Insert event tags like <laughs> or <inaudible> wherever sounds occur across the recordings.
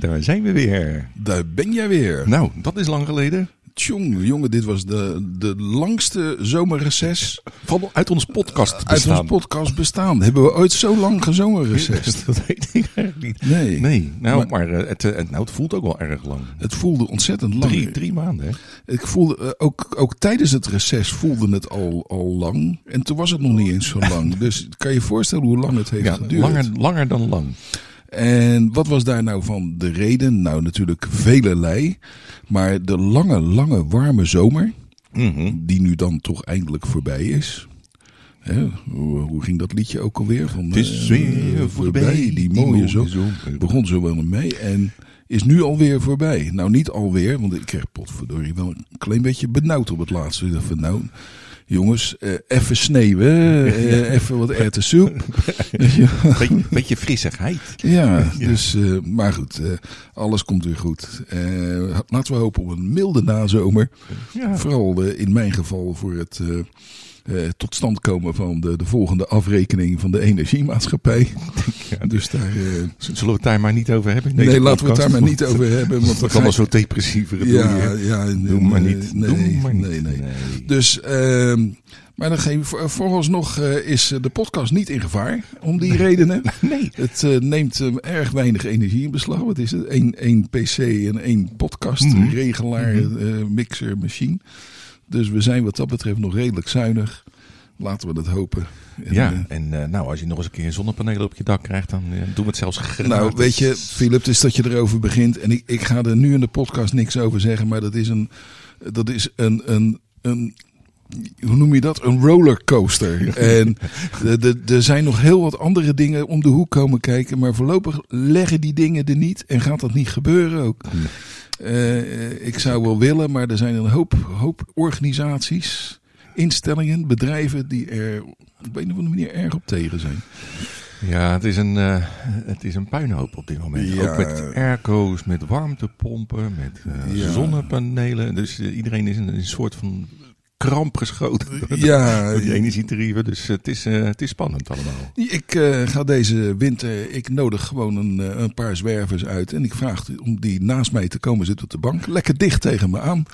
daar zijn we weer. Daar ben jij weer. Nou, dat is lang geleden. Tjonge, jongen, dit was de, de langste zomerreces Van, uit ons podcast uit bestaan. ons podcast bestaan. Hebben we ooit zo lang gezomerrecessed? <laughs> dat weet ik eigenlijk niet. Nee. Nee, nou, Maar- maar, eh, het, eh, nou, het voelt ook wel erg lang. Het voelde ontzettend lang. Drie, drie maanden, hè? Ik voelde, eh, ook, ook tijdens het reces voelde het al, al lang. En toen was het nog niet eens zo lang. <laughs> Dus kan je je voorstellen hoe lang het heeft Ja, geduurd. langer, langer dan lang. En wat was daar nou van de reden? Nou, natuurlijk velelei. Maar de lange, lange, warme zomer, Mhm. die nu dan toch eindelijk voorbij is. Hè, hoe, hoe ging dat liedje ook alweer? Van, Het is eh, weer voorbij, die mooie zomer. Begon zo wel mee en is nu alweer voorbij. Nou, niet alweer, want ik kreeg potverdorie wel een klein beetje benauwd op het laatste. Ik dacht van, nou, jongens, eh, even sneeuwen, <laughs> eh, even wat erwtensoep. <laughs> Beetje, beetje frissigheid. <laughs> Ja, dus, eh, maar goed, alles komt weer goed. Laten we hopen op een milde nazomer. Ja. Vooral in mijn geval voor het eh, tot stand komen van de, de volgende afrekening van de energiemaatschappij. <laughs> Ja, Dus daar, eh, Zullen we het daar maar niet over hebben? nee, laten we het daar maar niet over hebben. Want <laughs> Dat kan wel zo depressiever. ja, ja, Doe maar niet. Nee, Doe maar niet. nee, nee. Dus, ehm, maar dan geef, voor- vooralsnog eh, is de podcast niet in gevaar om die redenen. <laughs> Nee. Het neemt erg weinig energie in beslag. Wat is het? Eén één PC en één podcast, Mhm. regelaar, eh, mixer, machine. Dus we zijn wat dat betreft nog redelijk zuinig. Laten we dat hopen. En, Ja, eh, en eh, nou, als je nog eens een keer zonnepanelen op je dak krijgt, dan eh, doen we het zelfs gratis. nou, weet je, Philip, is dat je erover begint. En ik, ik ga er nu in de podcast niks over zeggen. Maar dat is een, dat is een, een, een hoe noem je dat? Een rollercoaster. <laughs> en er zijn nog heel wat andere dingen om de hoek komen kijken. Maar voorlopig leggen die dingen er niet. En gaat dat niet gebeuren ook. Eh, ik zou wel willen, maar er zijn een hoop, hoop organisaties, instellingen, bedrijven die er op een of andere manier erg op tegen zijn. Ja, het is, een, eh, het is een puinhoop op dit moment. Ja. Ook met airco's, met warmtepompen, met eh, Ja. zonnepanelen. Dus eh, iedereen is in een soort van kramp geschoten Ja, <laughs> die energietarieven. Dus het is, eh, het is spannend allemaal. Ik eh, ga deze winter, ik nodig gewoon een, eh, een paar zwervers uit. En ik vraag om die naast mij te komen zitten op de bank. Lekker dicht tegen me aan.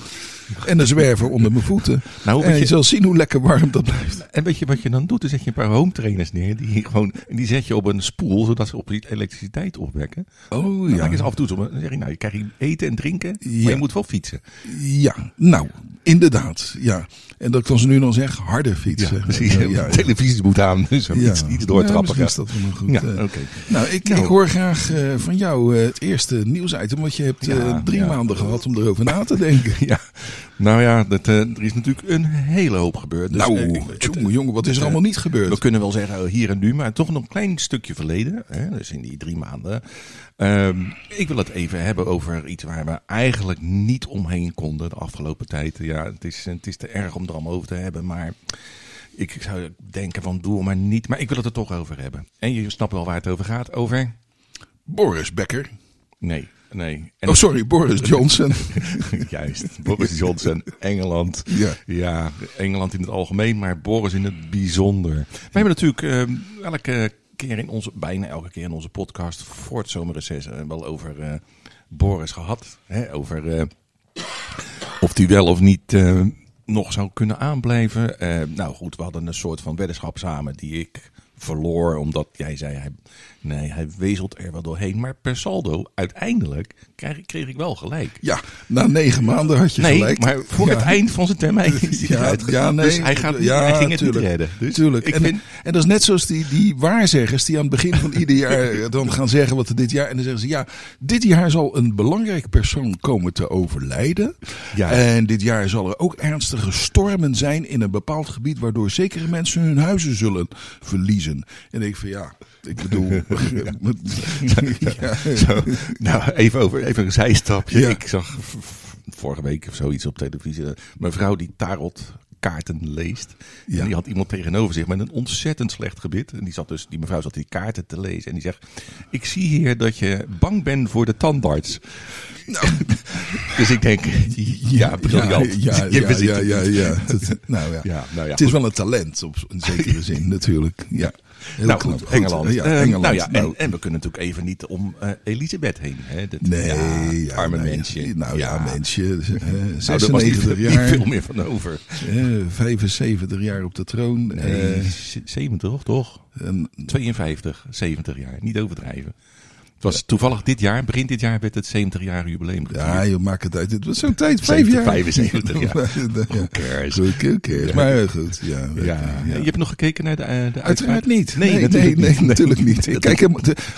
En een zwerver onder mijn voeten. Nou, en je je, zal zien hoe lekker warm dat blijft. en weet je wat je dan doet? Dan zet je een paar home trainers neer. Die, gewoon, die zet je op een spoel, zodat ze op die elektriciteit opwekken. Oh Dan ja. af en toe zo. Dan zeg je, nou, je krijgt eten en drinken, maar je moet wel fietsen. Ja, nou, inderdaad. Ja. En dat kan ze nu dan zeggen, harder fietsen. Ja, precies. Ja. <laughs> Televisie moet aan, dus Ja. iets, iets doortrappen. Ja, is dat wel nog goed. Ja, eh. oké. Nou, ik, Nou. ik hoor graag eh, van jou eh, het eerste nieuwsitem. Want je hebt drie maanden gehad om erover na te denken. <laughs> Ja, nou ja, dat, eh, er is natuurlijk een hele hoop gebeurd. Dus, nou, eh, ik- jongen, jongen, wat is er eh, allemaal niet gebeurd? we kunnen wel zeggen hier en nu, maar toch nog een klein stukje verleden. Hè, dus in die drie maanden. Ehm, ik wil het even hebben over iets waar we eigenlijk niet omheen konden de afgelopen tijd. Ja, het is, het is te erg om er allemaal over te hebben, maar ik zou denken van doe maar niet. Maar ik wil het er toch over hebben. En je snapt wel waar het over gaat. Over? Boris Becker. Nee, nee. En Oh, sorry, Boris Johnson. <laughs> Juist, Boris Johnson, Engeland. Ja. Ja, Engeland in het algemeen, maar Boris in het bijzonder. We hebben natuurlijk eh, elke keer in onze, bijna elke keer in onze podcast voor het zomerreces eh, wel over eh, Boris gehad. Hè, over eh, of hij wel of niet nog zou kunnen aanblijven. Nou goed, we hadden een soort van weddenschap samen die ik verloor. Omdat jij zei, hij, nee, hij wezelt er wel doorheen. Maar per saldo, uiteindelijk kreeg, ik- kreeg ik wel gelijk. Ja, na negen maanden had je Nee, gelijk. maar voor Ja. het eind van zijn termijn is <laughs> hij Ja, nee. Dus hij, gaat, Ja, hij ging het tuurlijk. niet redden. Dus Tuurlijk. En, vind, en dat is net zoals die, die waarzeggers die aan het begin van ieder jaar <laughs> dan gaan zeggen wat er dit jaar. En dan zeggen ze ja, dit jaar zal een belangrijk persoon komen te overlijden. Ja. En dit jaar zal er ook ernstige stormen zijn in een bepaald gebied. Waardoor zekere mensen hun huizen zullen verliezen. En ik van ja, ik bedoel. <laughs> <laughs> <laughs> ja. Zo, nou, even, over, even een zijstapje. Ik zag vorige week of zoiets op televisie. eh, Mijn vrouw die tarotkaarten leest. Ja. En die had iemand tegenover zich met een ontzettend slecht gebit. En die, zat dus, die mevrouw zat die kaarten te lezen. En die zegt, ik zie hier dat je bang bent voor de tandarts. <laughs> dus ik denk, ja, briljant. Ja, ja, <laughs> ja, ja, niet. ja. Het- nou ja. Ja, nou ja, Het is wel een talent op in zekere <laughs> zin natuurlijk. Ja. Heel nou knap. goed, Goed. Engeland. Ja, Eh, Engeland. Nou ja, Nou. En, en we kunnen natuurlijk even niet om eh, Elisabeth heen. Hè? Dat, Nee, ja, arme nee. mensje. Nou ja, mensje. eh, Nou, daar was niet, 96 jaar. veel meer van over. eh, 75 jaar op de troon. Nee, eh, z- 70 toch? en 52, 70 jaar. Niet overdrijven. Was toevallig dit jaar, begin dit jaar, werd het 70 jaar jubileum gevierd. Ja, je maakt het uit. Het was zo'n tijd, vijf jaar. 75 jaar. ja. Who cares? Who cares. Ja. Maar eh, goed, ja. Ja. Je hebt nog gekeken naar de, eh, de Uiteraard niet. Nee, nee, natuurlijk nee, niet. nee, natuurlijk niet. Ik kijk,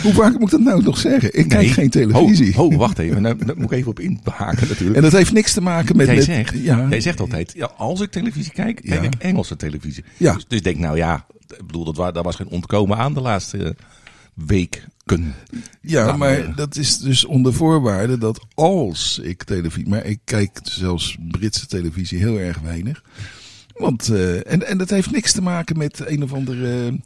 hoe vaak moet ik dat nou nog zeggen? Ik kijk geen televisie. Oh, wacht even. Nou, daar moet ik even op inhaken natuurlijk. En dat heeft niks te maken met... jij, met zegt, ja, jij zegt altijd, ja, als ik televisie kijk, kijk ik Engelse televisie. Ja. Dus, dus ik denk, nou ja, ik bedoel, dat daar was geen ontkomen aan de laatste eh, weken. Ja, Nou, maar eh, dat is dus onder voorwaarde dat als ik televisie... Maar ik kijk zelfs Britse televisie heel erg weinig. Want, eh, en, en dat heeft niks te maken met een of andere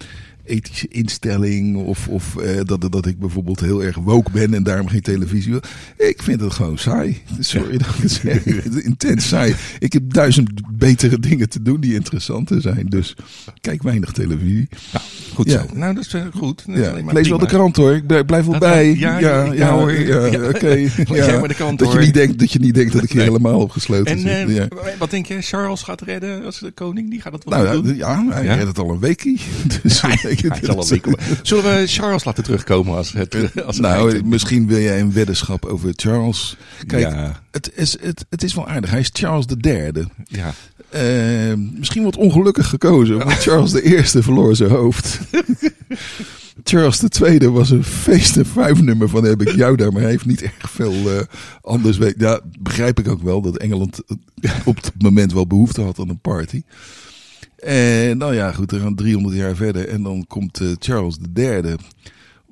ethische instelling. Of, of eh, dat, dat ik bijvoorbeeld heel erg woke ben en daarom geen televisie wil. Ik vind het gewoon saai. Sorry dat ik het zeg. Intens saai. Ik heb duizend betere dingen te doen die interessanter zijn. Dus kijk weinig televisie. Nou, goed Ja. zo. Nou, dat is eh, goed. Dat is Ja, alleen ik maar lees wel de krant hoor. Ik blijf- wel Dat bij. ja, ja, ja, ja, hoor. ja, Ja. oké. <laughs> De krant, dat, je niet denkt, dat je niet denkt dat ik hier Nee. helemaal opgesloten En zit. eh, ja. wat denk je, Charles gaat redden als de koning? Die gaat dat wel Nou doen? ja, ja, hij Ja? redt het al een weekie. <laughs> Dus. <laughs> Zullen we Charles laten terugkomen als het als het nou, eind- misschien wil jij een weddenschap over Charles. Kijk, Ja. het, is, het, het is wel aardig. Hij is Charles de derde. Ja. Eh, misschien wat ongelukkig gekozen, want <laughs> Charles de eerste verloor zijn hoofd. <laughs> Charles de tweede was een feest- en vijfnummer van heb ik jou daar, maar hij heeft niet erg veel eh, anders. Weet. Ja, begrijp ik ook wel dat Engeland eh, op het moment wel behoefte had aan een party. En nou ja, goed, we gaan 300 jaar verder en dan komt eh, Charles.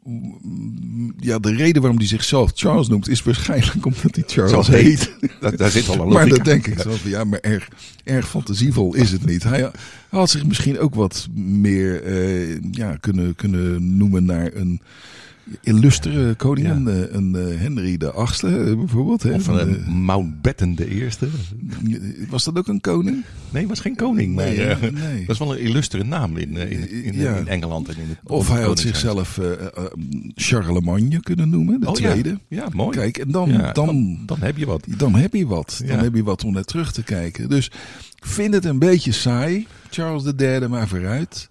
Mm, Ja, de reden waarom hij zichzelf Charles noemt is waarschijnlijk omdat hij Charles Zoals heet. Dat, daar zit al een <laughs> Maar dat denk ik van, ja, maar erg, erg fantasievol is het niet. Hij had zich misschien ook wat meer eh, ja, kunnen, kunnen noemen naar een illustere koning. Ja. Een, eh, een eh, Henry de Achtste eh, bijvoorbeeld. Hè, Of van een uh, Mountbatten de eerste. was dat ook een koning? Nee, was geen koning. Maar, Nee, nee. Dat is wel een illustere naam in, in, in, Ja. in Engeland. En in het Of hij had zichzelf eh, Charlemagne kunnen noemen, de Oh, tweede. Ja, mooi. Kijk, en dan, dan, dan, dan heb je wat. dan heb je wat. Dan heb je wat om naar terug te kijken. Dus vind het een beetje saai. Charles III, maar vooruit.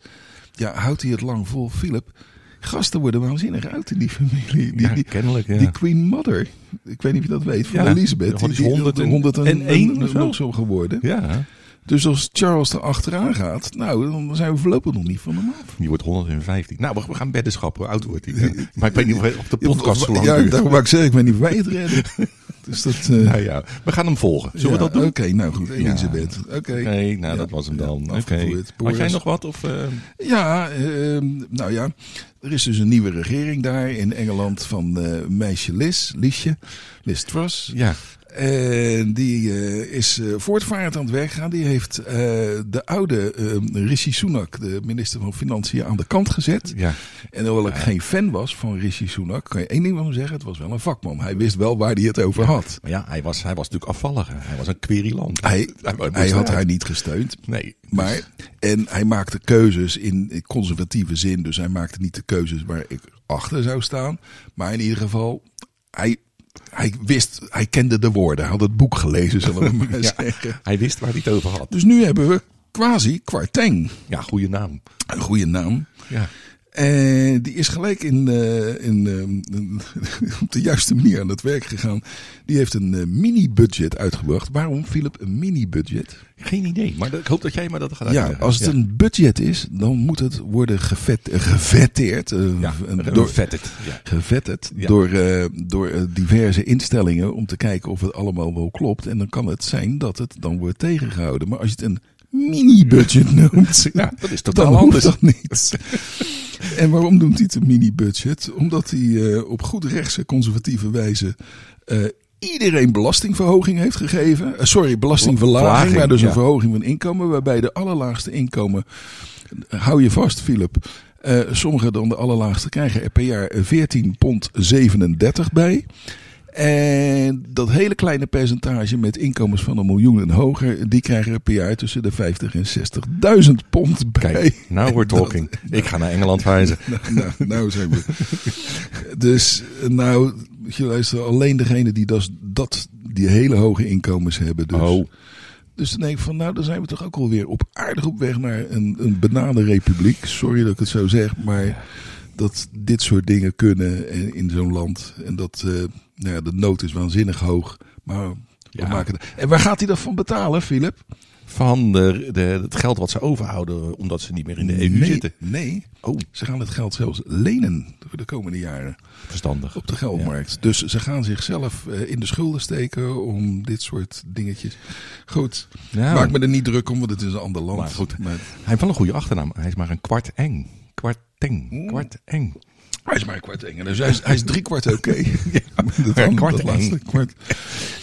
Ja, houdt hij het lang vol, Philip? Gasten worden waanzinnig oud in die familie. Die, ja, die, kennelijk. Ja. die Queen Mother. Ik weet niet of je dat weet. Van Ja. Elizabeth. Die is 100 en- 100 en één of zo? nog zo geworden. ja, Dus als Charles er achteraan gaat, nou, dan zijn we voorlopig nog niet van hem af. die wordt 115. Nou, we- gaan beddenschappen. Hoe oud wordt hij? maar ik weet niet of of de podcast zo lang ja, daarom wou ik zeggen, ik weet niet wij het redden. <laughs> Dus dat... Nou ja, we gaan hem volgen. Zullen ja, we dat doen? Oké, nou goed, Elizabeth. Oké. Nou dat was hem dan. Oké. Had jij nog wat? Of, eh, Ja, ehm, nou ja, er is dus een nieuwe regering daar in Engeland van eh, meisje Liz, Liesje, Liz Truss. ja, En die eh, is eh, voortvarend aan het werk gaan. Die heeft eh, de oude Rishi Sunak, de minister van Financiën, aan de kant gezet. ja. En hoewel ik geen fan was van Rishi Sunak, kan je één ding van hem zeggen: het was wel een vakman. Hij wist wel waar hij het over had. Maar ja, hij was, hij was natuurlijk afvallig. Hij was een querilant. Hij, <laughs> hij had haar niet gesteund. Nee. Maar, en hij maakte keuzes in conservatieve zin. Dus hij maakte niet de keuzes waar ik achter zou staan. Maar in ieder geval, hij, hij wist, hij kende de woorden. Hij had het boek gelezen, zullen we <laughs> maar Ja, zeggen. hij wist waar hij het over had. Dus nu hebben we quasi Kwarteng. Ja, goede naam. Een goede naam. Ja. En die is gelijk in, eh, in, eh, <laughs> op de juiste manier aan het werk gegaan. Die heeft een eh, mini-budget uitgebracht. Waarom, Philip, een mini-budget? Geen idee, maar ik hoop dat jij me dat gaat Ja, als het een budget is, dan moet het worden gevet, eh, gevetteerd. Ja, door. Ja. door, door diverse instellingen om te kijken of het allemaal wel klopt. En dan kan het zijn dat het dan wordt tegengehouden. Maar als je het een mini-budget <laughs> noemt, Ja, dat is totaal dan anders. dat niet. <laughs> en waarom noemt hij het een mini-budget? Omdat hij eh, op goed rechtse conservatieve wijze eh, iedereen belastingverhoging heeft gegeven. Eh, sorry, belastingverlaging, Verlaging, maar dus een verhoging van inkomen. Waarbij de allerlaagste inkomen, hou je vast Philip, sommigen dan de allerlaagste krijgen er per jaar 14 pond 37 bij. En dat hele kleine percentage met inkomens van een miljoen en hoger, die krijgen er per jaar tussen de 50 en 60.000 pond bij. Kijk, now we're talking. <laughs> Ik ga naar Engeland reizen. <laughs> nou, nou, nou zijn we. Dus nou, je luistert, alleen degene die dat, dat, die hele hoge inkomens hebben. Dus. Oh. Dus dan denk ik van, nou, dan zijn we toch ook alweer op aardig op weg naar een, een bananenrepubliek. Sorry dat ik het zo zeg, maar dat dit soort dingen kunnen in, in zo'n land. En dat, eh, nou ja, de nood is waanzinnig hoog. Maar we Ja. maken. En waar gaat hij dat van betalen, Philip? Van de, de, het geld wat ze overhouden omdat ze niet meer in de EU nee, zitten. Nee, Oh, ze gaan het geld zelfs lenen voor de komende jaren. verstandig. op de geldmarkt. Dus ze gaan zichzelf eh, in de schulden steken om dit soort dingetjes. Goed, Ja, maak me er niet druk om, want het is een ander land. Maar goed. Maar Hij heeft wel een goede achternaam. Hij is maar een kwart eng. Kwart teng. Kwart eng. Hij is maar een kwart Engel, dus hij is, hij is drie kwart oké. <laughs> dat, Ja, kwart dat laatste kwart. Nou,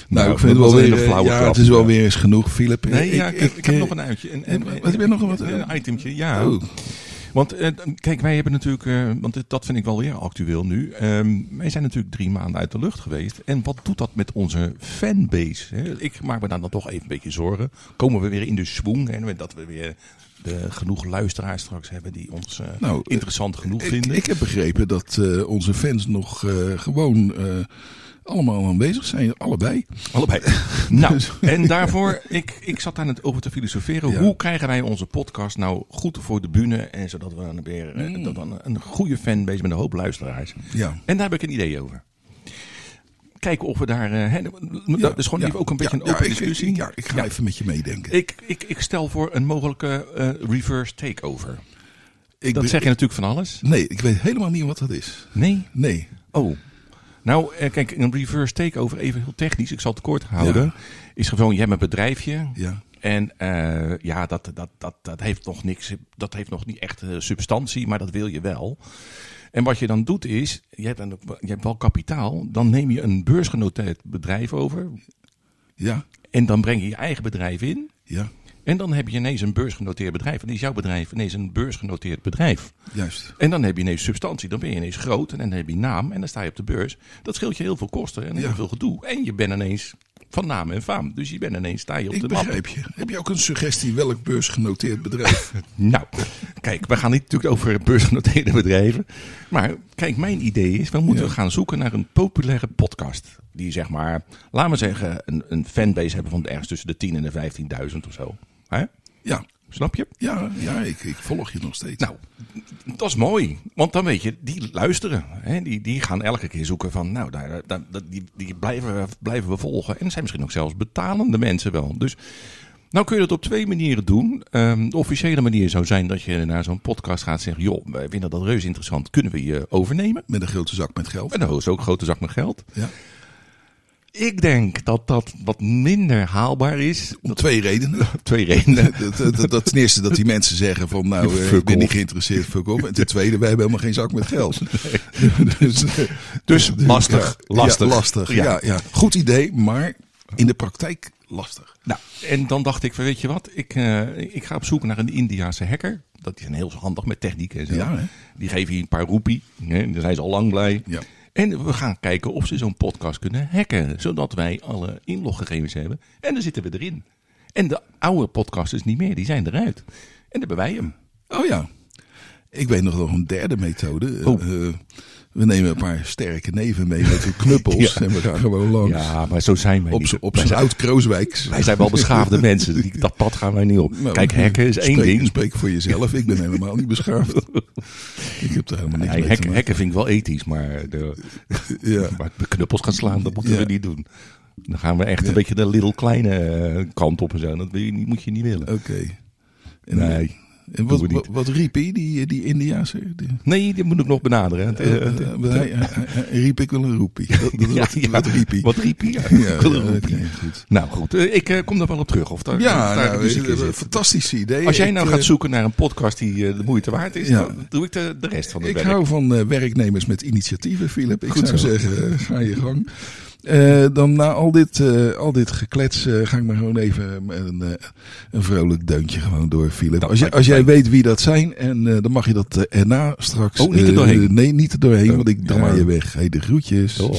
Nou, ik vind het wel een weer, hele eh, flauwe ja, grap. het is wel weer eens genoeg, Philip. Nee, ja, ik, ik, heb eh, nog een uitje. Een, een, wat heb je nog? Wat, een itemtje, ja. Oh, Want eh, kijk, wij hebben natuurlijk, eh, want dit- dat vind ik wel weer actueel nu. Ehm, wij zijn natuurlijk drie maanden uit de lucht geweest. En wat doet dat met onze fanbase? Hè? Ik maak me daar dan toch even een beetje zorgen. Komen we weer in de swoon? Hè? Dat we weer de, genoeg luisteraars straks hebben die ons eh, Nou, interessant genoeg ik, vinden. ik heb begrepen dat eh, onze fans nog eh, gewoon allemaal aanwezig zijn, allebei. Allebei. <laughs> nou, en daarvoor, ik, ik zat aan het over te filosoferen. Ja. Hoe krijgen wij onze podcast nou goed voor de bühne? En zodat we dan weer Mm. dat dan een goede fanbase met een hoop luisteraars. Ja. En daar heb ik een idee over. Kijken of we daar. eh, hè, dat is gewoon even ook een beetje een open discussie. Ik, ja, ik ga even met je meedenken. Ik, ik, ik stel voor een mogelijke eh, reverse takeover. Ik Dat be- zeg je natuurlijk van alles. Nee, ik weet helemaal niet wat dat is. Nee? Nee. Oh. Nou, eh, kijk, een reverse takeover, even heel technisch, ik zal het kort houden. Ja. Is gewoon, je hebt een bedrijfje. Ja. En ja, dat, dat, dat, dat heeft nog niks. Dat heeft nog niet echt substantie, maar dat wil je wel. En wat je dan doet is, je hebt, dan, je hebt wel kapitaal. Dan neem je een beursgenoteerd bedrijf over. Ja. En dan breng je je eigen bedrijf in. Ja. En dan heb je ineens een beursgenoteerd bedrijf. En dan is jouw bedrijf ineens een beursgenoteerd bedrijf. Juist. En dan heb je ineens substantie. Dan ben je ineens groot. En dan heb je naam. En dan sta je op de beurs. Dat scheelt je heel veel kosten en heel Ja. veel gedoe. En je bent ineens van naam en faam. Dus je bent ineens sta je op Ik de map. begrijp je. Heb je ook een suggestie welk beursgenoteerd bedrijf? <laughs> Nou, kijk, we gaan niet natuurlijk over beursgenoteerde bedrijven. Maar kijk, mijn idee is, we moeten Ja. gaan zoeken naar een populaire podcast. Die zeg maar, laten we zeggen, een, een fanbase hebben van ergens tussen de 10 en de 15.000 of zo. Ja. Snap je? Ja, ja ik, ik volg je nog steeds. Nou, dat is mooi. Want dan weet je, die luisteren. Hè? Die, die gaan elke keer zoeken van, nou, daar, daar, die, die blijven, blijven we volgen. En zijn misschien ook zelfs betalende mensen wel. Dus nou kun je dat op twee manieren doen. Ehm, de officiële manier zou zijn dat je naar zo'n podcast gaat zeggen... joh, wij vinden dat reuze interessant, kunnen we je overnemen? Met een grote zak met geld. En dan is ook een grote zak met geld. Ja. Ik denk dat dat wat minder haalbaar is. Om twee redenen. <laughs> Twee redenen. <laughs> dat, dat, dat ten eerste dat die mensen zeggen van nou, eh, Fuck ik ben niet geïnteresseerd, fuck off. En ten tweede, wij hebben helemaal geen zak met geld. <laughs> dus, Dus lastig, ja, lastig. Ja, lastig. Ja. Ja. Ja, Goed idee, maar in de praktijk lastig. Nou, en dan dacht ik van, weet je wat, ik, eh, ik ga op zoek naar een Indiaanse hacker. Dat is een heel handig met techniek en zo. Ja, hè? Die geven je een paar roepie. Hè, dan zijn ze al lang blij. Ja. En we gaan kijken of ze zo'n podcast kunnen hacken. Zodat wij alle inloggegevens hebben. En dan zitten we erin. En de oude podcasters niet meer, die zijn eruit. En dan hebben wij hem. Oh ja. Ik weet nog wel een derde methode. Oh. Eh, we nemen een paar sterke neven mee met hun <laughs> knuppels. Ja. En we gaan gewoon langs. Ja, maar zo zijn wij op niet. op zijn zijn, oud Krooswijks. wij zijn wel beschaafde mensen. Die, <laughs> dat pad gaan wij niet op. Nou, Kijk, hacken is één spreek, ding. Spreek voor jezelf. Ik ben helemaal niet beschaafd. ik heb daar helemaal niks Ja, mee hacken vind ik wel ethisch, maar de, <laughs> Ja. Maar knuppels gaan slaan, dat moeten we niet doen. Dan gaan we echt een beetje de little kleine eh, kant op en zo. Dat moet je niet willen. Oké. En, Nee. En wat, wat, riep hij, die, die Indiaanse? Die, Nee, die moet ik nog benaderen. Hij, hij- hij riep ik wel een roepie. Dat, dat ja, wat, ja. wat riep hij. Wat riep hij? Ja, Ja, ik wil een ja, roepie. oké, goed. Nou goed, ik kom daar wel op terug. Of daar, Ja, daar nou, de fantastisch idee. Als jij Ik, nou gaat zoeken naar een podcast die de moeite waard is, dan doe ik de, de rest van het Ik werk. hou van werknemers met initiatieven, Philip. Ik Goed zou zo. zeggen, ga je gang. Eh, dan na al dit, eh, al dit geklets eh, ga ik maar gewoon even een, een vrolijk deuntje gewoon door, Philip. Dat Als, jij, lijkt als jij weet wie dat zijn, en dan mag je dat erna straks... Oh, niet er doorheen. nee, niet er doorheen, Oh, want ik draai je weg. Hey, de groetjes. Oh.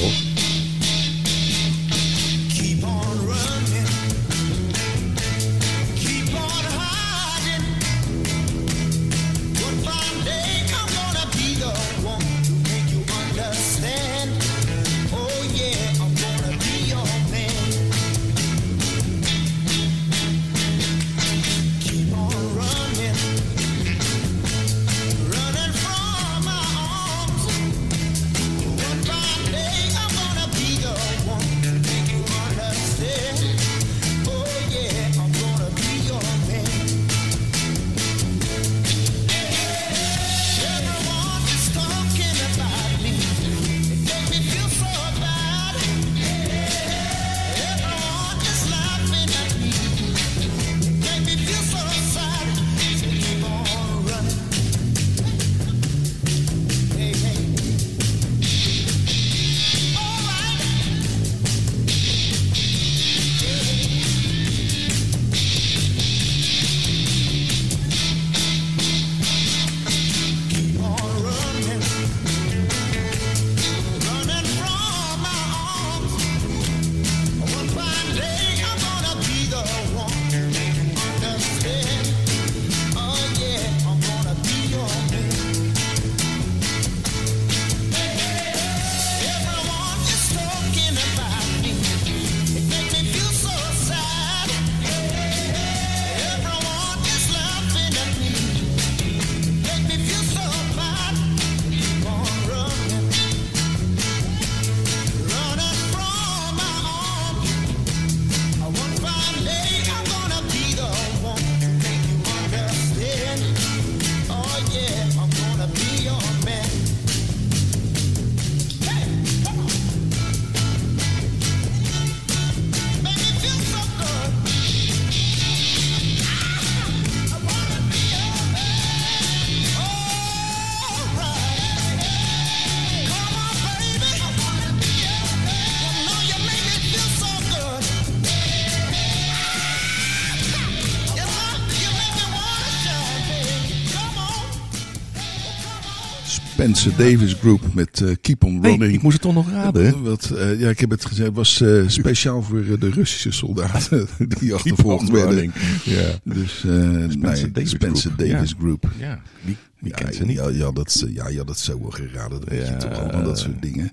Spencer Davis Group met eh, Keep on Running. ik moest het toch nog raden. Wat, eh, ja, ik heb het gezegd. Het was eh, speciaal voor de Russische soldaten <laughs> die achtervolgd werden. Ja. Dus eh nee, Spencer Davis Spencer Group, Davis ja. Group. Ja, die, die Ja, kent ze niet. Ja, ja, dat, ja, ja, dat zou wel geraden. Dat weet je Ja, toch allemaal, dat soort dingen.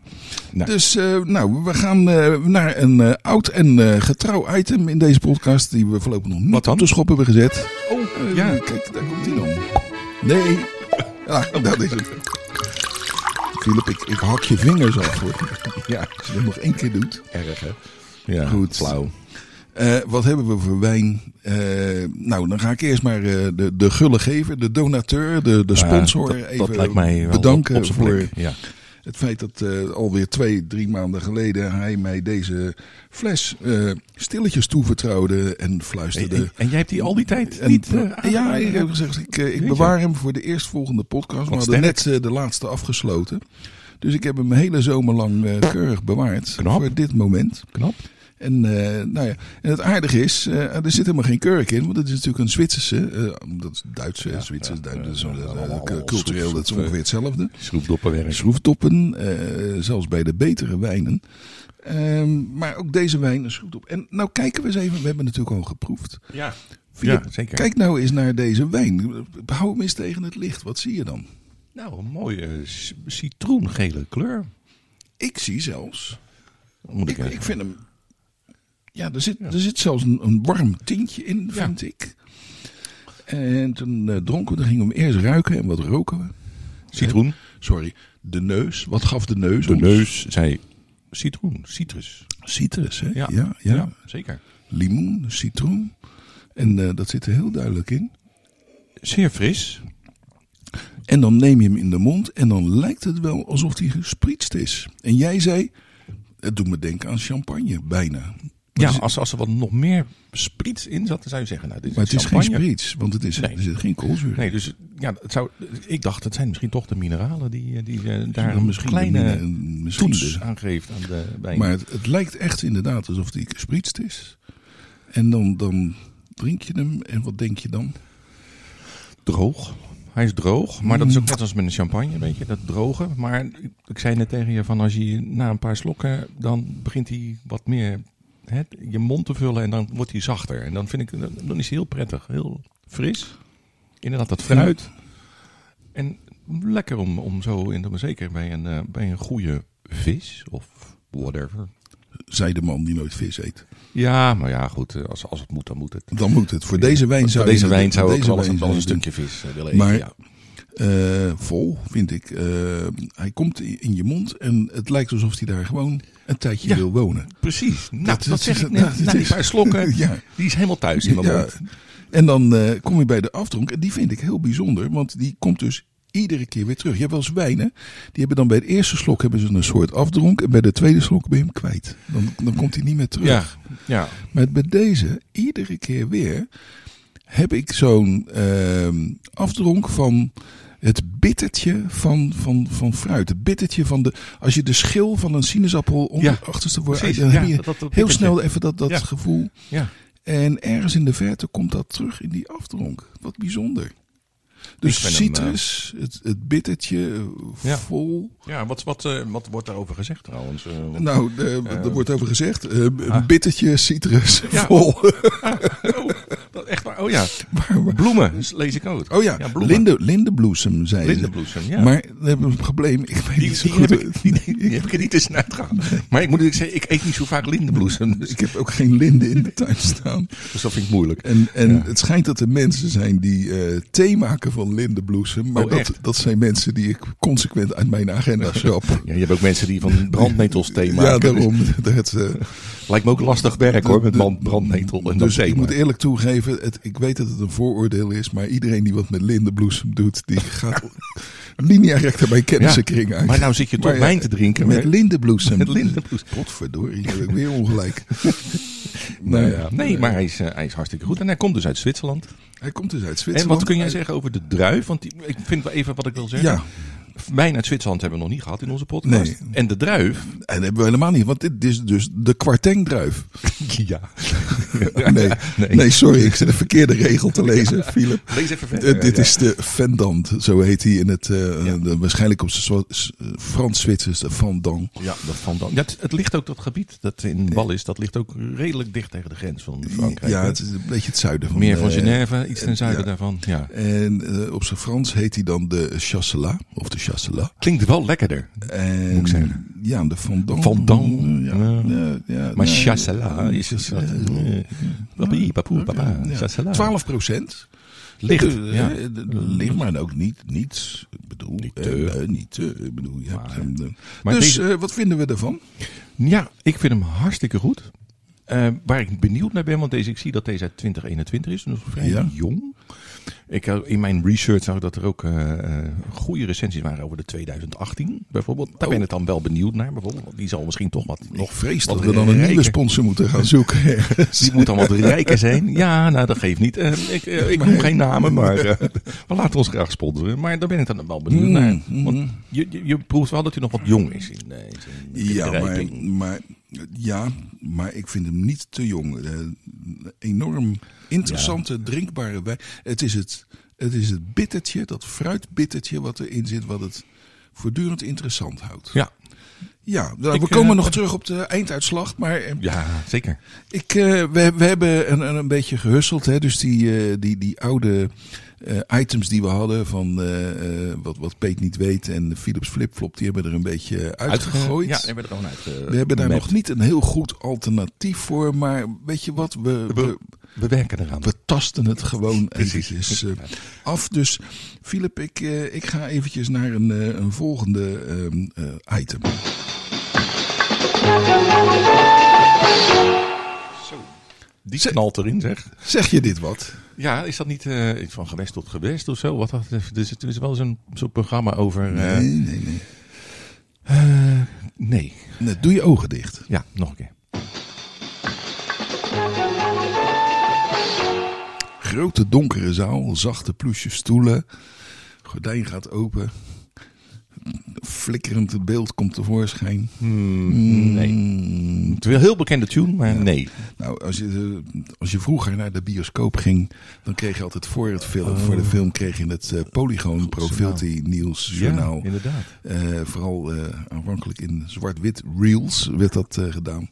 Nou. Dus nou, we gaan naar een oud en getrouw item in deze podcast. Die we voorlopig nog niet op de schop hebben gezet. Oh, ja. Kijk, daar komt hij dan. Nee. Ja, <laughs> dat is het. Philip, ik, ik hak je vingers af hoor. <laughs> Ja, Als je dat nog één keer doet. erg hè. Ja, Goed. flauw. Eh, wat hebben we voor wijn? Eh, nou, dan ga ik eerst maar eh, de, de gullegever, de donateur, de, de sponsor Ja, dat, even dat lijkt mij wel bedanken op, op zijn voor. Ja. Het feit dat eh, alweer twee, drie maanden geleden hij mij deze fles eh, stilletjes toevertrouwde en fluisterde. en, en jij hebt die al die tijd En- niet... eh, ja, ik heb gezegd, ik, ik bewaar hem voor de eerstvolgende podcast. We hadden net de laatste afgesloten. Dus ik heb hem hele zomer lang keurig bewaard Knap. voor dit moment. Knap. En, eh, nou ja, en het aardige is, eh, er zit helemaal geen kurk in, want het is natuurlijk een Zwitserse, eh, dat is Duitse, Ja, Zwitsers, ja, Duits, is, cultureel, dat is ongeveer hetzelfde. Schroefdoppenwerk. Schroeftoppen, eh, zelfs bij de betere wijnen. Ehm, maar ook deze wijn een schroefdop. En nou kijken we eens even, we hebben natuurlijk al geproefd. Ja. Ja, zeker. Kijk nou eens naar deze wijn. Hou hem eens tegen het licht, wat zie je dan? Nou, een mooie citroengele kleur. Ik zie zelfs, Moet ik, ik, ik vind hem, ja, er zit, er zit zelfs een, een warm tintje in, vind ik. En toen eh, dronken we, dan gingen we hem eerst ruiken en wat roken we? citroen. Sorry, de neus. Wat gaf de neus De ons? neus zei citroen, citrus. Citrus, hè? Ja. ja, ja. zeker. Limoen, citroen. En eh, dat zit er heel duidelijk in. Zeer fris. En dan neem je hem in de mond en dan lijkt het wel alsof hij gesprietst is. En jij zei, het doet me denken aan champagne, bijna. Ja, is- als, als er wat nog meer sprits in zat, dan zou je zeggen, nou, dit is Maar het is champagne. geen spriets, want het is, Nee. er zit geen koolzuur. Nee, dus ja, het zou, ik dacht, het zijn misschien toch de mineralen die, die eh, daar een kleine misschien toets aan geeft aan de wijn. Maar het, het lijkt echt inderdaad alsof hij gesprietst is. En dan, dan drink je hem en wat denk je dan? droog. Hij is droog, maar dat is ook Mm. net als met een champagne, weet je, dat droge. Maar ik zei net tegen je van als je na een paar slokken, dan begint hij wat meer je mond te vullen en dan wordt hij zachter. En dan vind ik, dan is hij heel prettig, heel fris. Inderdaad, dat fruit. En lekker om, om zo in te zeker bij een, eh, bij een goede vis of whatever. Zei de man die nooit vis eet. Ja, maar ja, goed, eh, als, als het moet, dan moet het. Dan moet het. Voor deze wijn zou deze wijn zou ik wel eens een stukje vis eh, willen eten. Maar- ja. Eh, vol, vind ik. Eh, hij komt in je mond en het lijkt alsof hij daar gewoon een tijdje Ja. wil wonen. Precies. Nou, Dat- dat, dat zeg ik nou, net. Na die is- paar slokken, <laughs> Ja. die is helemaal thuis in mijn Ja. mond. En dan eh, kom je bij de afdronk en die vind ik heel bijzonder, want die komt dus iedere keer weer terug. Je hebt wel eens wijnen, die hebben dan bij de eerste slok hebben ze een soort afdronk en bij de tweede slok ben je hem kwijt. Dan, dan komt hij niet meer terug. Ja, ja. Maar bij deze, iedere keer weer, heb ik zo'n ehm, afdronk van het bittertje van, van, van fruit. Het bittertje van de. Als je de schil van een sinaasappel onder Ja, achterste wordt. dan heb je dat- dat heel bittertje. snel even dat, dat Ja. gevoel. ja. En ergens in de verte komt dat terug in die afdronk. Wat bijzonder. Dus hem, citrus, het, het bittertje, eh, Ja. vol. ja wat, wat, eh, wat wordt daarover gezegd trouwens? Eh, Nou, Eh, er wordt over gezegd. eh, ah. bittertje, citrus, Ja. vol. oh, <laughs> dat echt. Oh ja, <laughs> bloemen dus lees ik ook. Oh ja, Ja, linde, lindebloesem, zei ze. Lindenbloesem, ja. Maar we hebben een probleem. Ik weet die, niet zo die, goed. heb ik, die, die heb ik er niet tussenuit gehaald. Maar ik moet zeggen, ik eet niet zo vaak lindenbloesem. Dus, Ik heb ook geen linde in de tuin staan. dus dat vind ik moeilijk. En, en Ja. het schijnt dat er mensen zijn die eh, thee maken van lindebloesem. Maar Oh, dat, dat zijn mensen die ik consequent uit mijn agenda <laughs> schrap. Ja, je hebt ook mensen die van brandnetels thee maken. Ja, daarom. Dat, eh, <laughs> Lijkt me ook lastig werk hoor, met de- brandnetel en dus thee ik moet eerlijk toegeven, het, ik weet dat het een vooroordeel is, maar iedereen die wat met lindebloesem doet, die <laughs> gaat linea recta bij kennissenkring uit. Maar nou zit je toch ja, wijn te drinken. Met lindenbloesem. Met lindenbloesem. Potverdorie, heb ik weer ongelijk. <laughs> Nou Nee, ja. Nee, maar hij is, eh, hij is hartstikke goed. En hij komt dus uit Zwitserland. Hij komt dus uit En Zwitserland. wat kun jij zeggen over de druif? Want die, ik vind wel even wat ik wil zeggen. Ja, Wijn uit Zwitserland hebben we nog niet gehad in onze podcast. Nee. En de druif. En dat hebben we helemaal niet, want dit is dus de kwartengdruif. <laughs> Ja. <laughs> Nee, nee. sorry, ik zit de verkeerde regel te lezen, Philip. Lees even Eh, verder. dit ja. is de Vendant, zo heet hij in het, eh, Ja. de- waarschijnlijk op zijn Frans-Zwitsers, de Vendant. Ja, dan. Ja, het, het ligt ook dat gebied dat in Wallis, dat ligt ook redelijk dicht tegen de grens van Frankrijk. Ja, het is een beetje het zuiden van meer van eh, Genève, iets ten zuiden daarvan. Ja. En eh, op zijn Frans heet hij dan de Chasselas, of de Chasselas. Klinkt wel lekkerder. En, Moet ik zeggen. Ja, de Vendant. Vendant, Ja, ja. ja, Maar chasselas is chasselas, papi, papoe, papa, chasselas. 12 procent. Licht, Eh, ja. eh, Licht, maar ook niet, niet, ik bedoel, Niet eh, te. eh, niet te, ik bedoel, je Maar- hebt hem, Maar dus deze- eh, wat vinden we ervan? Ja, ik vind hem hartstikke goed. Waar ik benieuwd naar ben, want deze, ik zie dat deze uit 2021 is, dus vrij Ja. jong. Ik, in mijn research zag ik dat er ook eh, goede recensies waren over de 2018 bijvoorbeeld. Daar ben ik dan wel benieuwd naar bijvoorbeeld. Die zal misschien toch wat nog vrees dat we dan een nieuwe sponsor moeten gaan zoeken. Die moet dan wat rijker zijn. Ja, nou dat geeft niet. Eh, ik ik noem geen namen, maar <laughs> we laten ons graag sponsoren. Maar daar ben ik dan wel benieuwd Mm, naar. mm. Want je, je, je proeft wel dat hij nog wat jong is in, in Ja, maar, maar, ja, maar ik vind hem niet te jong. Enorm interessante, drinkbare wijn. Het is het, het is het bittertje, dat fruitbittertje wat erin zit, wat het voortdurend interessant houdt. Ja, Ja, nou, Ik, we komen eh, nog terug op de einduitslag, maar eh, ja, zeker. ik, eh, we, we hebben een, een, beetje gehusseld. Hè? Dus die, die, die oude items die we hadden van wat, wat Peet niet weet en de Philips Flipflop, die hebben er een beetje uitgegooid. Ja, hebben we er gewoon uit. we hebben daar nog niet een heel goed alternatief voor, maar weet je wat, we, we, We werken eraan. we tasten het gewoon Precies. eventjes eh, af. Dus Philip, ik, eh, ik ga eventjes naar een, eh, een volgende ehm, eh, item. Die knalt erin, zeg. Zeg je dit wat? Ja, is dat niet van gewest tot gewest of zo? Wat dat, dus het is wel zo'n zo'n programma over. Nee, nee, nee. nee. Nee, Doe je ogen dicht. Ja, nog een keer. Grote donkere zaal, zachte ploesje stoelen. Gordijn gaat open. Flikkerend beeld komt tevoorschijn. Hmm, nee. Mm. Het is een heel bekende tune, maar nee. Nou, als je, eh, als je vroeger naar de bioscoop ging, dan kreeg je altijd voor, het film, voor de film kreeg je het eh, Polygoon Profilty Nieuws Journaal. Ja, inderdaad. Eh, vooral eh, aanvankelijk in zwart-wit reels werd dat gedaan.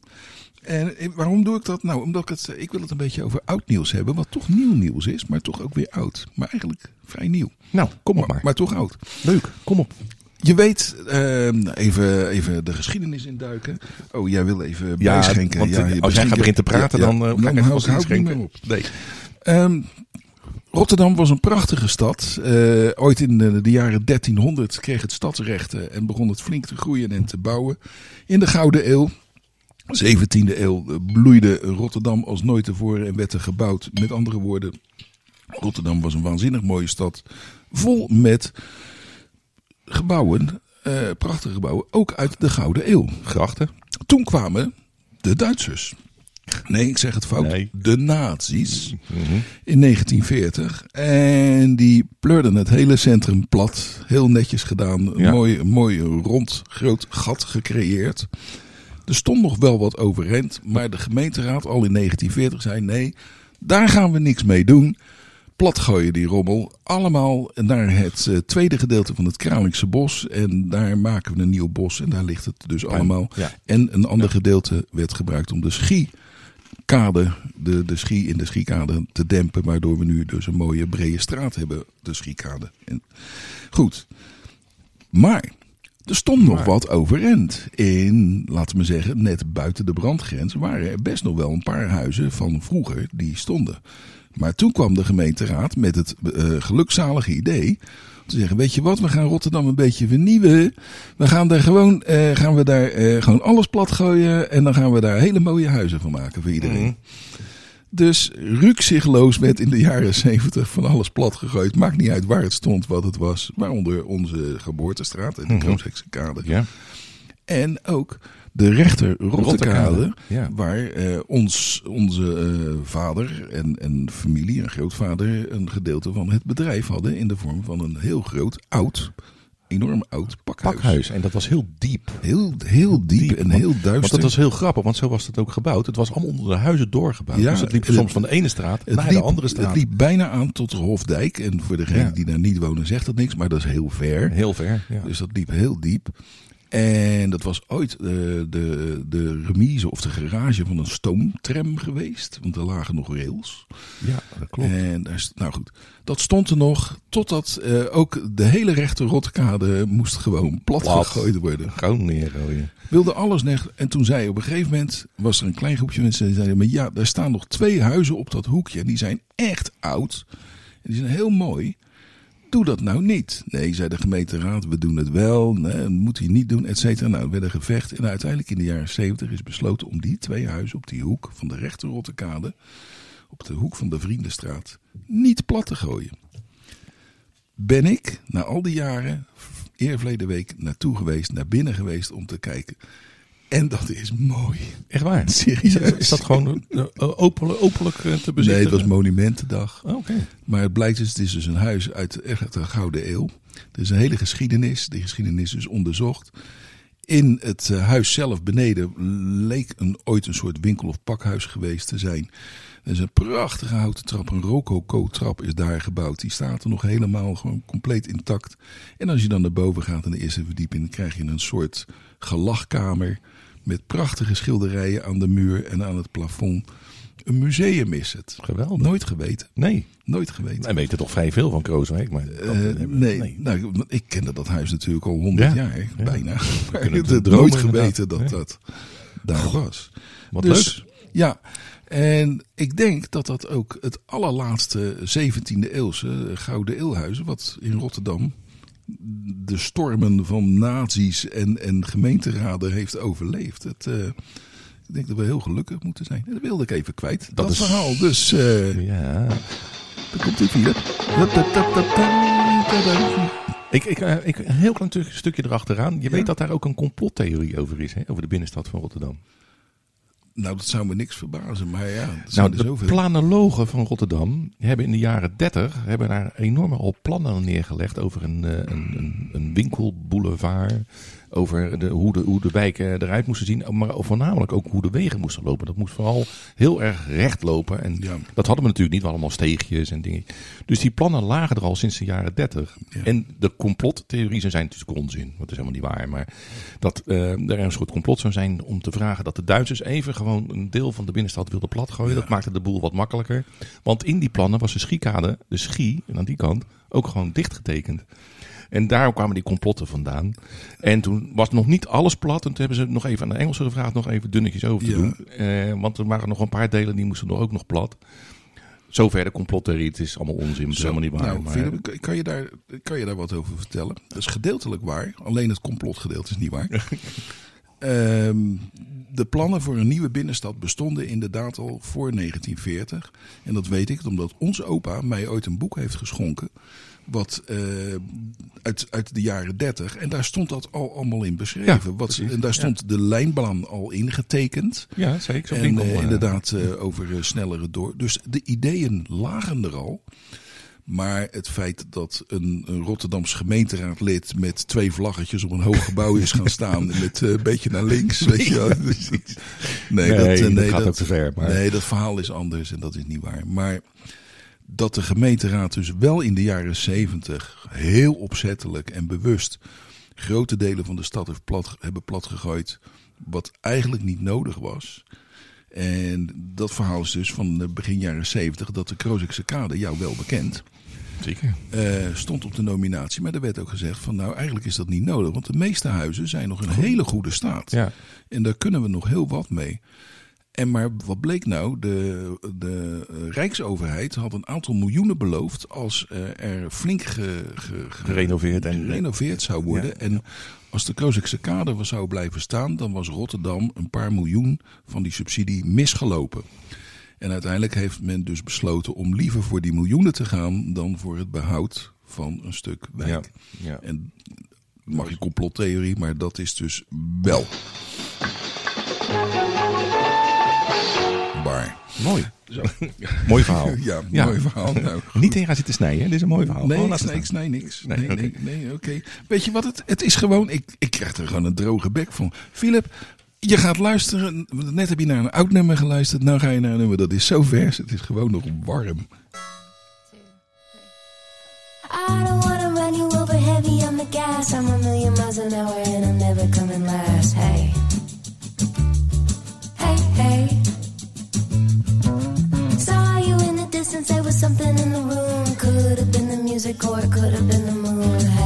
En eh, waarom doe ik dat? Nou, omdat ik het, eh, ik wil het een beetje over oud nieuws hebben, wat toch nieuw nieuws is, maar toch ook weer oud. Maar eigenlijk vrij nieuw. Nou, kom op maar. Maar toch oud. Leuk, kom op. Je weet, ehm, even, even de geschiedenis induiken. Oh, jij wil even bijschenken. want ja, eh, je als jij gaat beginnen te praten, Ja, ja. dan ga ik hou, ik niet meer op. Nee. Ehm, Rotterdam was een prachtige stad. Ooit in de, de jaren 1300 kreeg het stadsrechten en begon het flink te groeien en te bouwen. In de Gouden Eeuw, 17e eeuw, eh, bloeide Rotterdam als nooit tevoren en werd er gebouwd. Met andere woorden, Rotterdam was een waanzinnig mooie stad. Vol met gebouwen, eh, prachtige gebouwen, ook uit de Gouden Eeuw. Grachten. Toen kwamen de Duitsers. Nee, ik zeg het fout. Nee. De nazi's Mhm. in 1940. En die pleurden het hele centrum plat. Heel netjes gedaan. Een mooi, mooi rond groot gat gecreëerd. Er stond nog wel wat overeind. Maar de gemeenteraad al in 1940 zei nee, daar gaan we niks mee doen. Platgooien die rommel. Allemaal naar het eh, tweede gedeelte van het Kralingse bos. En daar maken we een nieuw bos. En daar ligt het dus allemaal. Ja. En een ander gedeelte werd gebruikt om de schiekade, de, de schie in de schiekade te dempen. Waardoor we nu dus een mooie brede straat hebben, de schiekade. En, goed. Maar er stond nog Maar. wat overeind. In, laten we zeggen, net buiten de brandgrens waren er best nog wel een paar huizen van vroeger die stonden. Maar toen kwam de gemeenteraad met het eh, gelukzalige idee te zeggen, weet je wat, we gaan Rotterdam een beetje vernieuwen. We gaan daar gewoon, eh, gaan we daar eh, gewoon alles plat gooien en dan gaan we daar hele mooie huizen van maken voor iedereen. Mhm. Dus rukzichtloos werd in de jaren zeventig van alles plat gegooid. Maakt niet uit waar het stond, wat het was. Waaronder onze geboortestraat en de. Kroonshekse kade. Ja. En ook de rechter Rottekade, Rottekade, ja. waar eh, ons, onze eh, vader en, en familie en grootvader een gedeelte van het bedrijf hadden in de vorm van een heel groot oud enorm oud pakhuis. Pakhuis. En dat was heel diep. Heel, heel diep, Diep, en want- heel duister. Want dat was heel grappig, want zo was het ook gebouwd. Het was allemaal onder de huizen doorgebouwd. Ja, dus het liep het- soms van de ene straat naar liep, de andere straat. Het liep bijna aan tot de Hofdijk. En voor degenen Ja. die daar niet wonen zegt dat niks, maar dat is heel ver. Heel ver. Ja. Dus dat liep heel diep. En dat was ooit eh, de, de remise of de garage van een stoomtram geweest. Want er lagen nog rails. ja, dat klopt. En daar, nou goed, dat stond er nog totdat eh, ook de hele rechte Rotkade moest gewoon plat Plat. gegooid worden. Gewoon neergooien. Wilde alles neer. En toen zei op een gegeven moment, was er een klein groepje mensen die zeiden, maar ja, daar staan nog twee huizen op dat hoekje. En die zijn echt oud. En die zijn heel mooi. Doe dat nou niet. Nee, zei de gemeenteraad, we doen het wel. Nee, moet hij niet doen, et cetera. Nou, er werd gevecht. En uiteindelijk in de jaren zeventig is besloten om die twee huizen op die hoek van de rechter Rotterkade, op de hoek van de Vriendenstraat, niet plat te gooien. Ben ik, na al die jaren, eerverleden week naartoe geweest, naar binnen geweest om te kijken. En dat is mooi. Echt waar? Serieus. Is dat gewoon eh, openlijk, openlijk eh, te Nee, bezichtigen? het was Monumentendag. Oh, Oké. Maar het blijkt dus, het is dus een huis uit echt de Gouden Eeuw. Er is een hele geschiedenis. Die geschiedenis is onderzocht. In het eh, huis zelf beneden leek een, ooit een soort winkel of pakhuis geweest te zijn. Er is een prachtige houten trap, een rococo-trap is daar gebouwd. Die staat er nog helemaal gewoon compleet intact. En als je dan naar boven gaat in de eerste verdieping, dan krijg je een soort gelachkamer met prachtige schilderijen aan de muur en aan het plafond. Een museum is het. Geweldig. Nooit geweten. Nee, Nooit geweten. wij weten toch vrij veel van Krooswijk. Maar Eh, we- nee, Nou, ik kende dat huis natuurlijk al honderd Ja, jaar, ja. bijna. <laughs> Maar kunnen ik het nooit geweten dat dat daar was. Wat dus, leuk. Ja, en ik denk dat dat ook het allerlaatste 17e eeuwse Gouden Eeuwhuis, wat in Rotterdam de stormen van nazi's en, en gemeenteraden heeft overleefd. Het, eh, ik denk dat we heel gelukkig moeten zijn. Dat wilde ik even kwijt. Dat, is- verhaal. Dus eh Ja. daar komt hier. Ik, ik, eh, ik, een heel klein tu- stukje erachteraan. Je Ja. weet dat daar ook een complottheorie over is, hè? over de binnenstad van Rotterdam. Nou, dat zou me niks verbazen, maar ja, Nou, de zoveel. planologen van Rotterdam hebben in de jaren 30 hebben daar enorme al plannen neergelegd over een, eh, een, een, een winkelboulevard. Over de, hoe, de, hoe de wijken eruit moesten zien. Maar voornamelijk ook hoe de wegen moesten lopen. Dat moest vooral heel erg recht lopen. En Ja. dat hadden we natuurlijk niet. Allemaal steegjes en dingen. Dus die plannen lagen er al sinds de jaren 30. Ja. En de complottheorieën zijn natuurlijk onzin. Dat is helemaal niet waar. Maar dat eh, er een soort complot zou zijn om te vragen dat de Duitsers even gewoon een deel van de binnenstad wilden platgooien. Dat maakte de boel wat makkelijker. Want in die plannen was de schiekade, de schie, en aan die kant, ook gewoon dichtgetekend. En daar kwamen die complotten vandaan. En toen was nog niet alles plat. En toen hebben ze nog even aan de Engelsen gevraagd nog even dunnetjes over te Ja. doen. Eh, want er waren nog een paar delen die moesten nog ook nog plat. Zover de complottheorie. Het is allemaal onzin. Het is helemaal niet waar. Nou, maar- Philip, kan- kan je, daar, kan je daar wat over vertellen? Dat is gedeeltelijk waar, alleen het complotgedeelte is niet waar. <laughs> Ehm, de plannen voor een nieuwe binnenstad bestonden inderdaad al voor 1940. En dat weet ik omdat onze opa mij ooit een boek heeft geschonken. Wat eh, uit, uit de jaren 30. En daar stond dat al allemaal in beschreven. Ja, wat, precies, en daar stond de lijnplan al ingetekend. ja, zeker. En eh, eh, inderdaad over snellere door. Dus de ideeën lagen er al. Maar het feit dat een, een Rotterdams gemeenteraadlid met twee vlaggetjes op een hoog gebouw is gaan staan. met een beetje naar links. <laughs> Weet je wel. Nee, Nee, dat, dat nee, gaat dat, ook te ver, maar- Nee, dat verhaal is anders en dat is niet waar. Maar dat de gemeenteraad dus wel in de jaren zeventig heel opzettelijk en bewust grote delen van de stad heeft plat, hebben platgegooid. Wat eigenlijk niet nodig was. En dat verhaal is dus van eh, begin jaren zeventig. Dat de Krozikse kade, jou wel bekend, Zeker. eh, stond op de nominatie. Maar er werd ook gezegd van nou eigenlijk is dat niet nodig. Want de meeste huizen zijn nog in hele goede staat. Ja. En daar kunnen we nog heel wat mee. En maar wat bleek nou? De, de eh, Rijksoverheid had een aantal miljoenen beloofd als eh, er flink ge, ge- ge- Gerenoveerd en- gerenoveerd zou worden. Ja, en als de Krozikse kade zou blijven staan, dan was Rotterdam een paar miljoen van die subsidie misgelopen. En uiteindelijk heeft men dus besloten om liever voor die miljoenen te gaan dan voor het behoud van een stuk wijk. Ja. Ja. En mag je complottheorie, maar dat is dus wel. Mooi. Zo. <laughs> Mooi verhaal. <laughs> Ja, Ja. mooi verhaal. Nou. <laughs> Niet in gaan zitten snijden, hè? dit is een mooi verhaal. Nee, ik snij, ik staan. snij niks. Nee, Nee, oké. nee, nee, oké. Weet je wat het, het is gewoon, ik, ik krijg er gewoon een droge bek van. Philip, je gaat luisteren, net heb je naar een oud nummer geluisterd, nou ga je naar een nummer dat is zo vers, het is gewoon nog warm. I don't wanna run you over heavy on the gas. I'm a million miles an hour and I'm never coming last. Hey, something in the room. Could have been the music or it could have been the moon.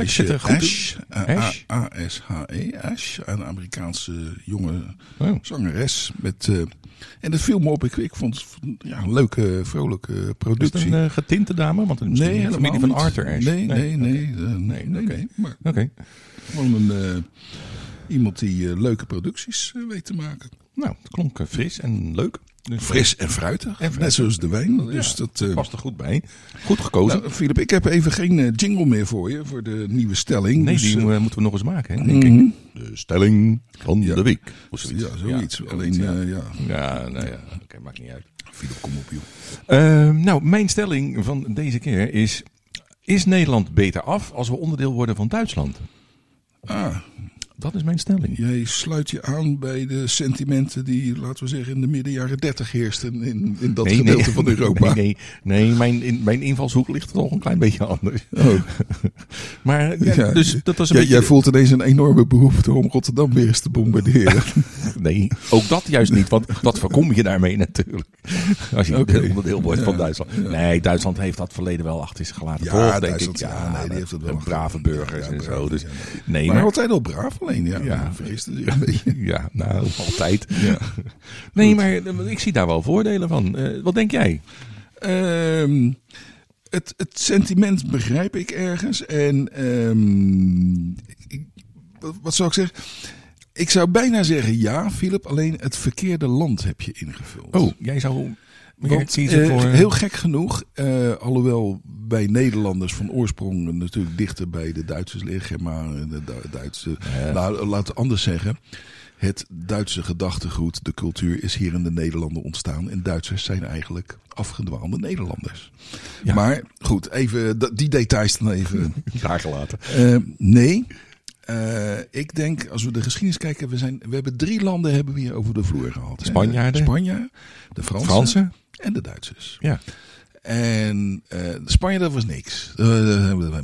Ik meisje zit er goed Ash, Ash? A-S-H-E, Ash, een Amerikaanse jonge Oh. zangeres. Met, eh, en dat viel me op, ik, ik vond het ja, een leuke, vrolijke Is het productie. een eh, getinte dame? Want het is nee, een familie van. Arthur Ashe. Nee, nee, nee. eh, nee, Nee, nee, oké. nee, Maar Oké. gewoon een, eh, iemand die eh, leuke producties eh, weet te maken. Nou, het klonk eh, fris en leuk. Dus, Fris en fruitig, net zoals de wijn. Dus Ja, dat, eh, past er goed bij. Goed gekozen. nou, Filip, ik heb even geen eh, jingle meer voor je, voor de nieuwe stelling. nee, Dus, die eh, eh, moeten we nog eens maken, hè, denk mhm. ik. De stelling van Ja. de week. Of zoiets. Ja, zoiets. Ja, Alleen, eh, ja. Ja, nou ja, oké, maakt niet uit. Filip, kom op, joh. Ehm, nou, mijn stelling van deze keer is... Is Nederland beter af als we onderdeel worden van Duitsland? Ah, Dat is mijn stelling. jij sluit je aan bij de sentimenten die, laten we zeggen, in de midden jaren dertig heersten in, in dat gedeelte van Europa. Nee, nee, nee mijn, in, mijn invalshoek ligt toch een klein beetje anders. Oh. <laughs> Maar ja, Ja, dus dat was een Jij- beetje... Jij voelt ineens een enorme behoefte om Rotterdam weer eens te bombarderen. <laughs> Nee, ook dat juist niet, want dat voorkom je daarmee natuurlijk. Als je Oké. onderdeel wordt van Duitsland. Nee, Duitsland heeft dat verleden wel achter zich gelaten. Ja, toch, denk Duitsland, ik. ja, nee, die heeft het wel brave burgers Ja, en brave, zo. Dus, nee, maar maar, altijd al braaf alleen, ja. Ja. <laughs> ja. Een <laughs> beetje. ja, nou, altijd. <laughs> Ja. Nee, maar eh, ik zie daar wel voordelen van. Eh, wat denk jij? Ehm, het, het sentiment begrijp ik ergens. En ehm, ik- wat, wat zou ik zeggen? Ik zou bijna zeggen ja, Philip. Alleen het verkeerde land heb je ingevuld. Oh, jij zou Want, eh, heel gek genoeg, eh, alhoewel wij Nederlanders van oorsprong natuurlijk dichter bij de Duitsers liggen, maar de Du- Duitse, Ja. nou, laat het anders zeggen. Het Duitse gedachtegoed, de cultuur is hier in de Nederlanden ontstaan. En Duitsers zijn eigenlijk afgedwaalde Nederlanders. Ja. Maar goed, even die details dan even. <laughs> daar gelaten. Eh, nee, Eh, ik denk, als we de geschiedenis kijken, we, zijn, we hebben drie landen hebben we hier over de vloer gehad. Spanjaarden. Spanje, de Fransen, Fransen? En de Duitsers. Ja. En eh Spanje, dat was niks. Eh,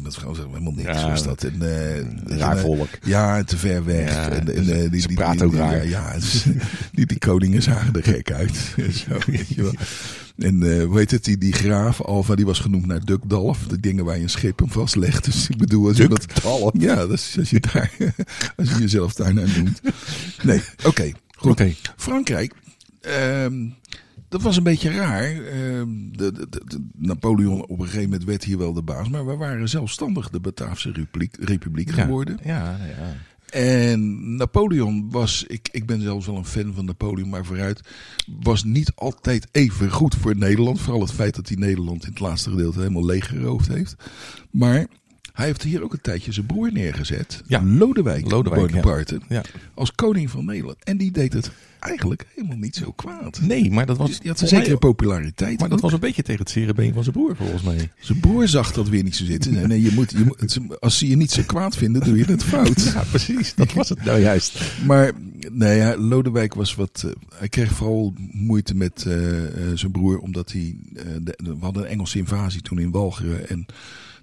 dat was helemaal niks. Ja, was dat. En, eh, raar eh, volk. Ja, te ver weg. Ja, en, dus eh, ze praten ook die, raar. Ja, ja, <laughs> die, die koningen zagen er gek uit. <laughs> Zo, weet je wel. En eh, hoe heet het, die, die graaf Alva, die was genoemd naar Dukdalf. De dingen waar je een schip hem vastlegt. Dus ik bedoel, als je dat... Ja, dat is als je, daar, <laughs> als je jezelf daar naar noemt. Nee, oké. goed. Oké. Frankrijk, ehm, dat was een beetje raar. Ehm, de, de, de- de- Napoleon op een gegeven moment werd hier wel de baas. Maar we waren zelfstandig de Bataafse Republiek, republiek Ja. geworden. Ja, ja. En Napoleon was, ik, ik ben zelfs wel een fan van Napoleon, maar vooruit, was niet altijd even goed voor Nederland. Vooral het feit dat hij Nederland in het laatste gedeelte helemaal leeggeroofd heeft. Maar hij heeft hier ook een tijdje zijn broer neergezet. Ja. Lodewijk, Lodewijk. Bonaparte. Ja. Als koning van Nederland. En die deed het eigenlijk helemaal niet zo kwaad. Nee, maar dat was... Dus die had een mij- zekere populariteit. Maar dat ook. was een beetje tegen het zere been van zijn broer, volgens mij. Zijn broer zag dat weer niet zo zitten. Nee, nee, je moet, je moet, als ze je niet zo kwaad vinden, doe je het fout. Ja, precies. Dat was het nou juist. Maar nee, ja, Lodewijk was wat. eh, hij kreeg vooral moeite met eh, eh, zijn broer, omdat hij. de- we hadden een Engelse invasie toen in Walcheren. En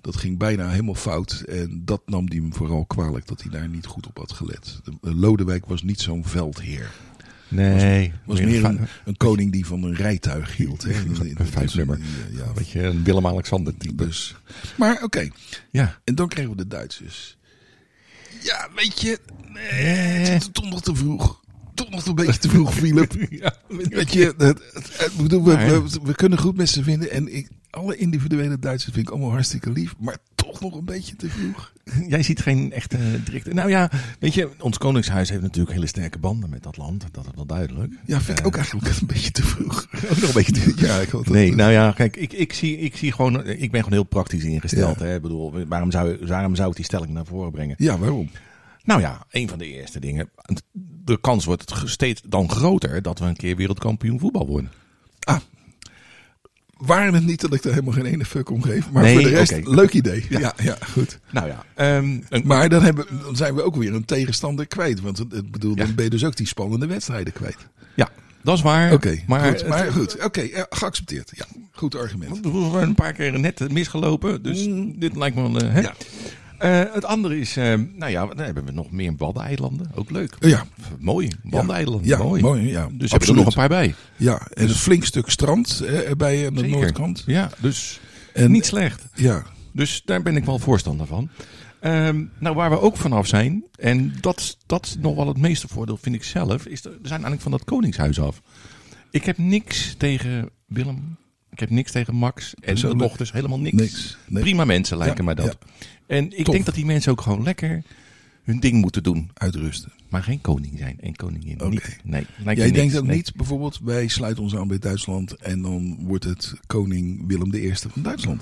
dat ging bijna helemaal fout. En dat nam hij hem vooral kwalijk dat hij daar niet goed op had gelet. De- Lodewijk was niet zo'n veldheer. Nee. Was meer een, een koning die van een rijtuig hield. Hè. Een vijfnummer. Ja, Een beetje een Willem-Alexander type. dus. Maar oké, Ja. en dan kregen we de Duitsers. Ja, weet je, nee, het is toch nog te vroeg. Toch nog een beetje te vroeg, <laughs> Philip. ja. Weet je, het, het- het- ik bedoel, we, Maar- we, we kunnen goed met ze vinden. En ik, alle individuele Duitsers vind ik allemaal hartstikke lief. Maar toch nog een beetje te vroeg. <laughs> Jij ziet geen echte directe... Nou ja, weet je, ons koningshuis heeft natuurlijk hele sterke banden met dat land. Dat is wel duidelijk. Ja, vind ik ook eigenlijk een beetje te vroeg. <laughs> Ook nog een beetje te Ja, ik dat, Nee, eh, nou ja, kijk, ik, ik, zie, ik zie gewoon, ik ben gewoon heel praktisch ingesteld. Ja. Hè? Ik bedoel, waarom zou, waarom zou ik die stelling naar voren brengen? Ja, waarom? Nou ja, een van de eerste dingen. De kans wordt steeds dan groter dat we een keer wereldkampioen voetbal worden. Ah, waren het niet dat ik er helemaal geen ene fuck om geef. Maar Nee, voor de rest, leuk idee. Ja, ja, goed. Nou ja, ehm, een- Maar dan, hebben, dan zijn we ook weer een tegenstander kwijt. Want het- bedoel, dan ben je dus ook die spannende wedstrijden kwijt. ja, dat is waar. Oké, maar, goed. Maar goed, oké, ja, geaccepteerd. Ja, goed argument. we hebben een paar keer net misgelopen, dus dit lijkt me wel... eh, hè? Ja. Eh, het andere is, eh, nou ja, dan hebben we nog meer Waddeneilanden. Ook leuk. Ja, Mooi, Waddeneilanden. ja, mooi. mooi. Ja, Dus hebben er nog een paar bij. Ja, en een flink stuk strand erbij aan de Zeker. noordkant. Ja, dus En- niet slecht. Ja, Dus daar ben ik wel voorstander van. Ehm, nou, waar we ook vanaf zijn, en dat, is- dat is nog wel het meeste voordeel, vind ik zelf, is dat we zijn eigenlijk van dat koningshuis af. Ik heb niks tegen Willem, ik heb niks tegen Max en de dochters, helemaal niks. niks. Prima mensen lijken Ja, mij dat. En ik Tof. denk dat die mensen ook gewoon lekker hun ding moeten doen. uitrusten. Maar geen koning zijn en koningin. Niet. Nee, lijkt Jij denkt niks. ook Nee. niet, bijvoorbeeld, wij sluiten ons aan bij Duitsland en dan wordt het koning Willem I van Duitsland.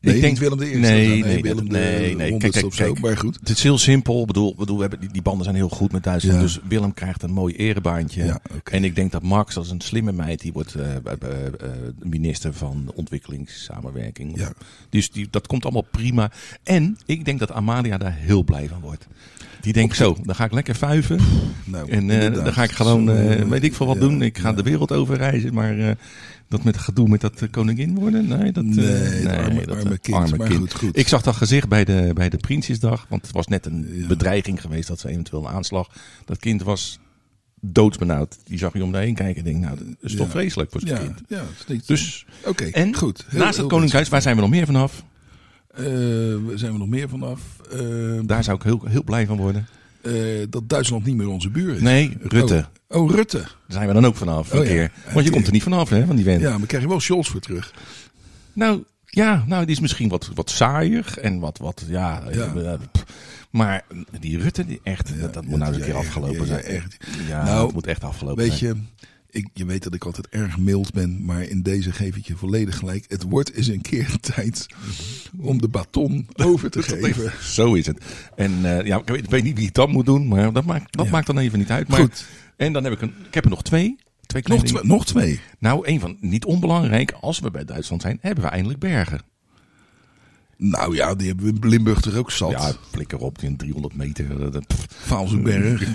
Nee, denk- Willem I. nee, nee, nee, Willem nee, de nee. 100ste Kijk, zo, kijk, maar goed. Het is heel simpel. Ik bedoel, ik bedoel we hebben, die, die banden zijn heel goed met Duitsland. Ja. Dus Willem krijgt een mooi erebaantje. Ja. En ik denk dat Max, als een slimme meid, die wordt eh, eh, minister van ontwikkelingssamenwerking. Ja. Dus die, dat komt allemaal prima. En ik denk dat Amalia daar heel blij van wordt. Die denkt zo, dan ga ik lekker vuiven. Nou, En inderdaad. dan ga ik gewoon, eh, weet ik veel wat ja, doen. Ik ga ja. de wereld over reizen. Maar dat met gedoe met dat koningin worden, nee. Dat, Nee, het arme- dat, arme kind. arme Maar kind. goed, goed. Ik zag dat gezicht bij de, bij de Prinsjesdag. Want het was net een Ja. bedreiging geweest dat ze eventueel een aanslag. Dat kind was doodsbenauwd. Die zag je om daarheen kijken en denk, nou, dat is toch vreselijk voor zo'n Ja, kind. ja, het is niet- Dus, Oké, en goed. Heel- naast heel het Koningshuis, waar zijn we nog meer vanaf? Waar zijn we nog meer vanaf? Eh, Daar zou ik heel, heel blij van worden. eh, dat Duitsland niet meer onze buur is. Nee, Rutte. Oh, oh, Rutte. Daar zijn we dan ook vanaf, een Oh ja. keer. Want je komt er niet vanaf, hè, van die vent. Ja, maar krijg je wel Scholz voor terug. Nou, ja, nou, die is misschien wat, wat saaier en wat, wat ja, maar die Rutte, die echt, dat, dat moet nou eens een keer afgelopen zijn. echt. Ja, Nou, het moet echt afgelopen Weet zijn. je, ik, je weet dat ik altijd erg mild ben, maar in deze geef ik je volledig gelijk. Het wordt eens een keer <laughs> tijd om de baton <laughs> over te geven. Zo is het. En eh, ja, ik weet, niet wie het dan moet doen, maar dat maakt, dat Ja. maakt dan even niet uit. Maar, Goed. En dan heb ik een, ik heb er nog twee. Twee Nog, twee, nog twee. Nou, een van niet onbelangrijk, als we bij Duitsland zijn, hebben we eindelijk bergen. Nou ja, die hebben we in Limburg er ook zat. Ja, flikker op, die 300 meter. pff, Vaalsenberg. <laughs>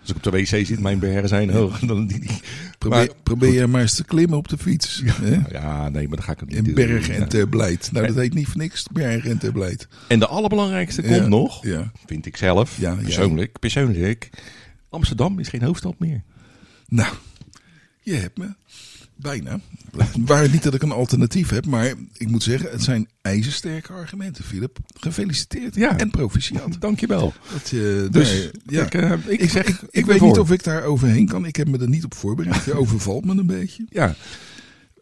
Als ik op de wc zit, mijn bergen zijn hoog. Dan die, die- Probeer, Maar- probeer je maar eens te klimmen op de fiets. hè? ja, nee, maar dan ga ik het niet In doen. Berg en ter Blijt. Nou, dat heet niet voor niks. Berg en ter Blijt. En de allerbelangrijkste Ja, komt nog, Ja. vind ik zelf, Ja, persoonlijk, persoonlijk. Amsterdam is geen hoofdstad meer. Nou, je hebt me. Bijna. <laughs> Waar niet dat ik een alternatief heb, maar ik moet zeggen, het zijn ijzersterke argumenten, Philip. Gefeliciteerd Ja. en proficiat. <laughs> Dankjewel. Dat je, Dus nee, ja. ik, eh, ik, ik, zeg, ik, ik, weet niet of ik daar overheen kan. Ik heb me er niet op voorbereid. <laughs> Je overvalt me een beetje. Ja,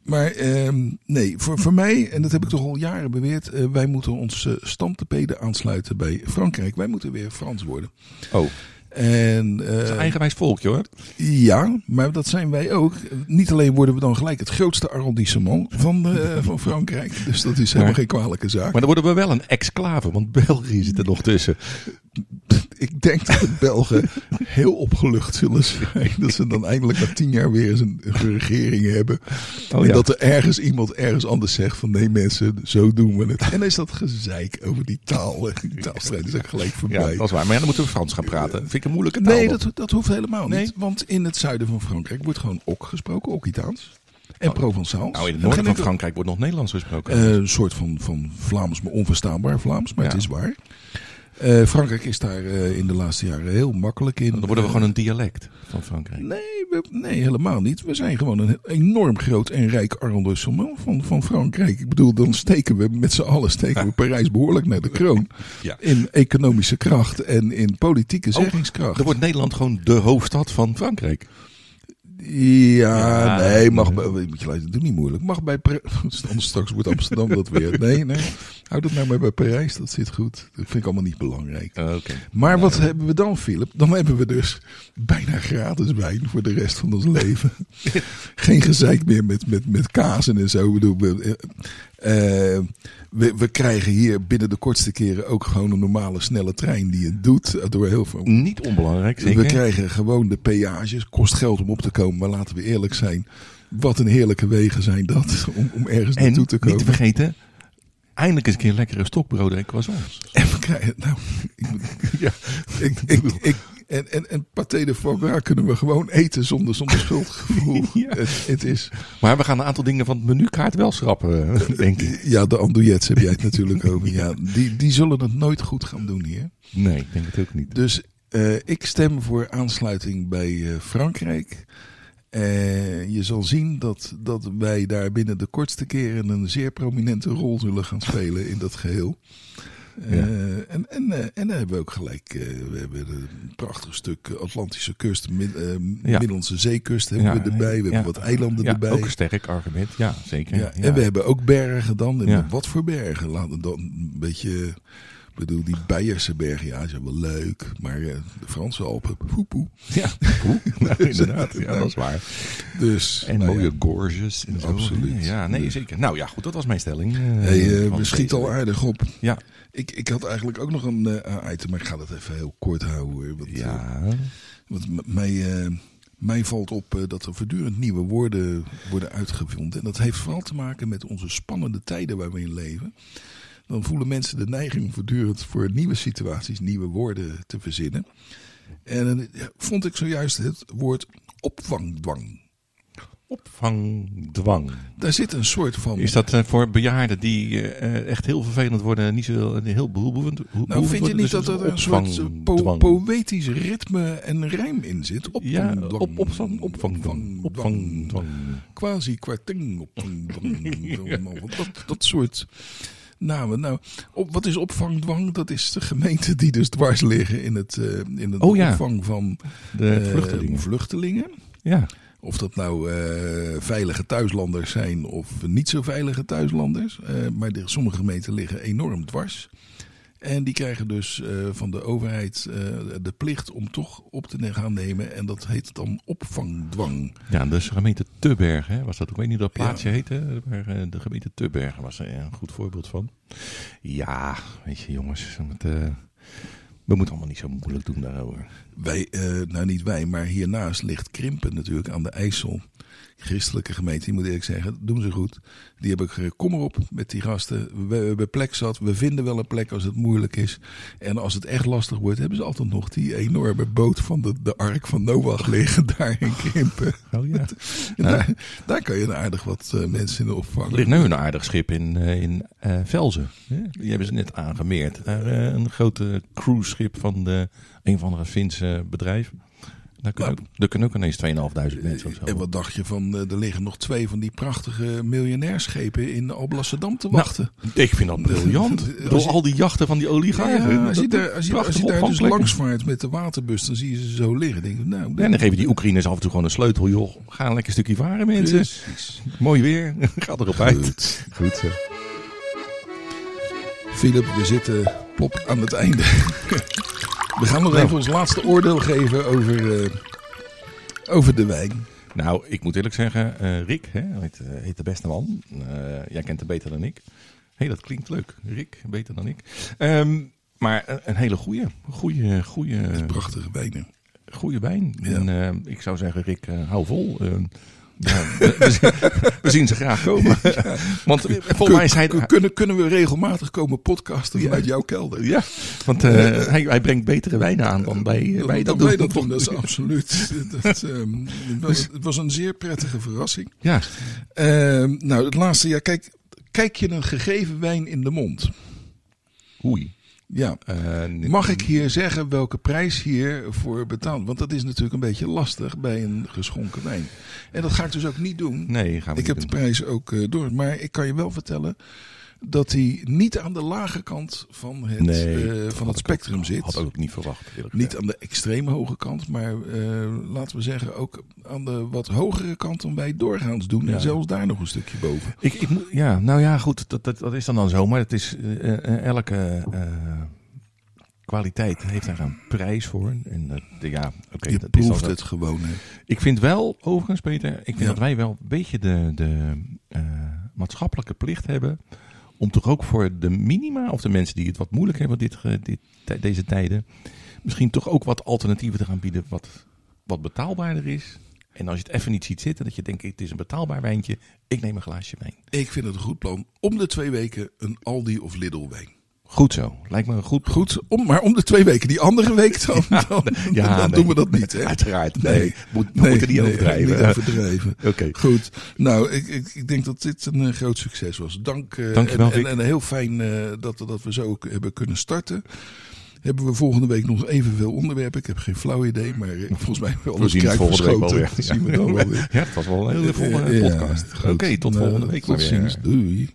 Maar ehm, nee, voor, voor mij, en dat heb ik toch al jaren beweerd, eh, wij moeten ons uh, stamtepeden aansluiten bij Frankrijk. Wij moeten weer Frans worden. oh, En, het is een eigenwijs volkje hoor. Ja, maar dat zijn wij ook. Niet alleen worden we dan gelijk het grootste arrondissement van, eh, <laughs> van Frankrijk. Dus dat is helemaal Maar- geen kwalijke zaak. Maar dan worden we wel een exclave, want België zit er nog tussen. <laughs> ik denk dat de Belgen heel opgelucht zullen zijn. Dat ze dan eindelijk na tien jaar weer eens een, regering hebben. Oh en ja. dat er ergens iemand ergens anders zegt van nee mensen, zo doen we het. En dan is dat gezeik over die taal. Die taalstrijd is ook gelijk Ja, voorbij. dat is waar. Maar ja, dan moeten we Frans gaan praten. Vind moeilijke taal. Nee, dat, dat hoeft helemaal Nee? niet. Want in het zuiden van Frankrijk wordt gewoon ook gesproken, Occitaans. En Oh. Provençaals. Nou, in het En noorden van Frankrijk wordt nog Nederlands gesproken. Eh, een soort van, van Vlaams, maar onverstaanbaar Vlaams, maar Ja. het is waar. Eh, Frankrijk is daar eh, in de laatste jaren heel makkelijk in. dan worden we Eh, gewoon een dialect van Frankrijk. Nee, we- nee, helemaal niet. We zijn gewoon een enorm groot en rijk arrondissement van, van Frankrijk. Ik bedoel, dan steken we met z'n allen steken we <laughs> Parijs behoorlijk naar de kroon. Ja. In economische kracht en in politieke Oh, zeggingskracht. Dan wordt Nederland gewoon de hoofdstad van Frankrijk. Ja, nee, mag bij, moet je luisteren, doe niet moeilijk. Mag bij, <laughs> anders straks wordt Amsterdam dat weer. Nee, nee, hou dat nou maar bij Parijs, dat zit goed. Dat vind ik allemaal niet belangrijk. Oké. Maar wat hebben we dan, Philip? Dan hebben we dus bijna gratis wijn voor de rest van ons leven. <laughs> Geen gezeik meer met, met, met kazen en zo. We, eh, we, we krijgen hier binnen de kortste keren ook gewoon een normale snelle trein die het doet. eh, Door heel veel Niet onbelangrijk, zeker. we krijgen gewoon de peages. Kost geld om op te komen, maar laten we eerlijk zijn. Wat een heerlijke wegen zijn dat <laughs> om, om ergens en naartoe te niet komen. te vergeten, eindelijk eens een keer lekkere stokbroden en croissants. En we krijgen, nou, ik, <laughs> Ja. ik, ik, ik, en, en, en paté de foie gras kunnen we gewoon eten zonder, zonder <laughs> schuldgevoel. Ja. het, het is, Maar we gaan een aantal dingen van het menukaart wel schrappen, denk ik. ja, de andouillettes heb jij het natuurlijk over. Ja, die, die zullen het nooit goed gaan doen hier. Nee, ik denk het ook niet. Dus eh, ik stem voor aansluiting bij eh, Frankrijk. Eh, je zal zien dat, dat wij daar binnen de kortste keren een zeer prominente rol zullen gaan spelen in dat geheel. Eh, en, en, eh, en dan hebben we ook gelijk, eh, we hebben een prachtig stuk Atlantische kust, mid, Ja. Middellandse zeekust hebben Ja, we erbij. We hebben wat eilanden Ja, erbij. ook een sterk argument. Ja, zeker. En we hebben ook bergen dan. En wat voor bergen? Laten we dan een beetje... Ik bedoel, die Beierse bergen, ja, zijn wel leuk. Maar de Franse Alpen, poepoe. Ja, nou, <laughs> inderdaad. Ja, dat is waar. Dus, En nou mooie ja. gorges. En zo. Absoluut. Ja, nee, zeker. Nou ja, goed, dat was mijn stelling. eh, Hey, we schieten al aardig op. Ja, Ik, ik had eigenlijk ook nog een eh, item, maar ik ga dat even heel kort houden. Want, eh, ja. want m- mij, eh, mij valt op eh, dat er voortdurend nieuwe woorden worden uitgevonden. En dat heeft vooral te maken met onze spannende tijden waar we in leven. Dan voelen mensen de neiging voortdurend voor nieuwe situaties nieuwe woorden te verzinnen. En eh, ja, vond ik zojuist het woord opvangdwang. Opvangdwang. Daar zit een soort van. Is dat eh, voor bejaarden die eh, echt heel vervelend worden, niet zo heel behoevend? nou, vind je niet dat er een soort eh, po- poëtisch ritme en rijm in zit? Ja, Opvangdwang. op, opvang, opvangdwang. Opvangdwang. Quasi kwarting opvangdwang. <laughs> Dat, dat soort namen. Nou, op, wat is opvangdwang? Dat is de gemeente die dus dwars liggen in het, eh, in het Oh ja. opvang van De eh, vluchtelingen. vluchtelingen. Ja. Of dat nou eh, veilige thuislanders zijn of niet zo veilige thuislanders. Eh, maar de, sommige gemeenten liggen enorm dwars. En die krijgen dus eh, van de overheid de plicht om toch op te gaan nemen. En dat heet dan opvangdwang. Ja, dus de gemeente Tubbergen, was dat, ik weet niet hoe dat plaatsje Ja. heette, maar de gemeente Tubbergen was er een goed voorbeeld van. Ja, weet je jongens, met, we moeten allemaal niet zo moeilijk doen daarover. Wij, eh, nou niet wij, maar hiernaast ligt Krimpen natuurlijk aan de IJssel. Christelijke gemeente, die moet eerlijk zeggen, doen ze goed. Die hebben gezegd, kom erop met die gasten. We hebben plek zat. We vinden wel een plek als het moeilijk is. En als het echt lastig wordt, hebben ze altijd nog die enorme boot van de, de ark van Noach liggen <laughs> daar in Krimpen. Oh ja. <laughs> Daar, daar kan je een aardig wat eh, mensen in opvangen. Er ligt nu een aardig schip in, eh, in eh, Velzen. Die hebben ze net aangemeerd. Daar, eh, een grote cruiseschip van de, een van de Finse bedrijf. Daar kunnen, ook, daar kunnen ook ineens 2.500 mensen of zo. En wat dacht je van, eh, er liggen nog twee van die prachtige miljonairschepen in Alblasserdam te Nou, wachten. Ik vind dat <laughs> briljant. Door je- al die jachten van die oligarchen. Ja, als je daar, als je, prachtige als je daar dus langs vaart met de waterbus, dan zie je ze zo liggen. Denk nou, En dan geven die Oekraïners af en toe gewoon een sleutel. Joh, ga een lekker stukje varen mensen. Precies. Mooi weer. <laughs> Ga erop uit. Goed. Goed zo. Philip, we zitten plop aan het einde. <laughs> We gaan nog Nou. even ons laatste oordeel geven over, eh, over de wijn. Nou, ik moet eerlijk zeggen, eh, Rick hè, heet, eh, heet de beste man. Jij kent hem beter dan ik. Hé, dat klinkt leuk. Rick, beter dan ik. Ehm, maar een, een hele goede, goede, goede, Prachtige wijnen. goede wijn. Ja. En ik zou zeggen, Rick, hou vol. Ja, we, we zien, ze graag komen. Want volgens mij is hij... Kun- kunnen, kunnen we regelmatig komen podcasten vanuit jouw kelder? Ja, want eh, hij, hij brengt betere wijnen aan dan eh, wij dat dat is absoluut. Dat, ehm, het, was, het was een zeer prettige verrassing. Ja, Ehm, nou, het laatste jaar, kijk, kijk je een gegeven wijn in de mond? oei. Ja. Mag ik hier zeggen welke prijs hiervoor betaald? Want dat is natuurlijk een beetje lastig bij een geschonken wijn. En dat ga ik dus ook niet doen. Nee, gaan we Ik niet heb de prijs ook eh, door. Maar ik kan je wel vertellen dat hij niet aan de lage kant van het, Nee, eh, dat van had het ik ook- spectrum zit. Had ook niet verwacht. eerlijk Niet aan de extreem hoge kant, maar eh, laten we zeggen ook aan de wat hogere kant dan wij doorgaans doen. Ja. En zelfs daar nog een stukje boven. Ik, ik ja, nou ja, goed, dat, dat, dat is dan dan zo. Maar het is, eh, elke eh, kwaliteit heeft daar een prijs voor. En dat, de- ja, oké. je dat is proeft zo. het gewoon. Hè. Ik vind wel, overigens Peter, ik vind Ja. dat wij wel een beetje de, de eh, maatschappelijke plicht hebben... om toch ook voor de minima, of de mensen die het wat moeilijk hebben dit, dit, deze tijden... misschien toch ook wat alternatieven te gaan bieden wat, wat betaalbaarder is... En als je het even niet ziet zitten, dat je denkt, het is een betaalbaar wijntje. Ik neem een glaasje wijn. Ik vind het een goed plan. Om de twee weken een Aldi of Lidl wijn. Goed zo. Lijkt me een goed Goed, om, maar om de twee weken. Die andere week dan, <laughs> dan, Ja, dan nee. doen we dat niet. Hè? Uiteraard. Nee. Nee, moet, we moeten niet overdrijven. Niet overdrijven. <laughs> Oké. Goed. Nou, ik, ik, ik denk dat dit een eh, groot succes was. Dank. eh, Dankjewel, en, en, en heel fijn eh, dat, dat we zo ook hebben kunnen starten. Hebben we volgende week nog evenveel onderwerpen? Ik heb geen flauw idee, maar volgens mij hebben we We alles kruid volgende week wel weer. Dat zien we dan wel weer. <laughs> Ja, het was wel een hele volle podcast. Oké, tot Nou, volgende week Tot maar ziens. Doei.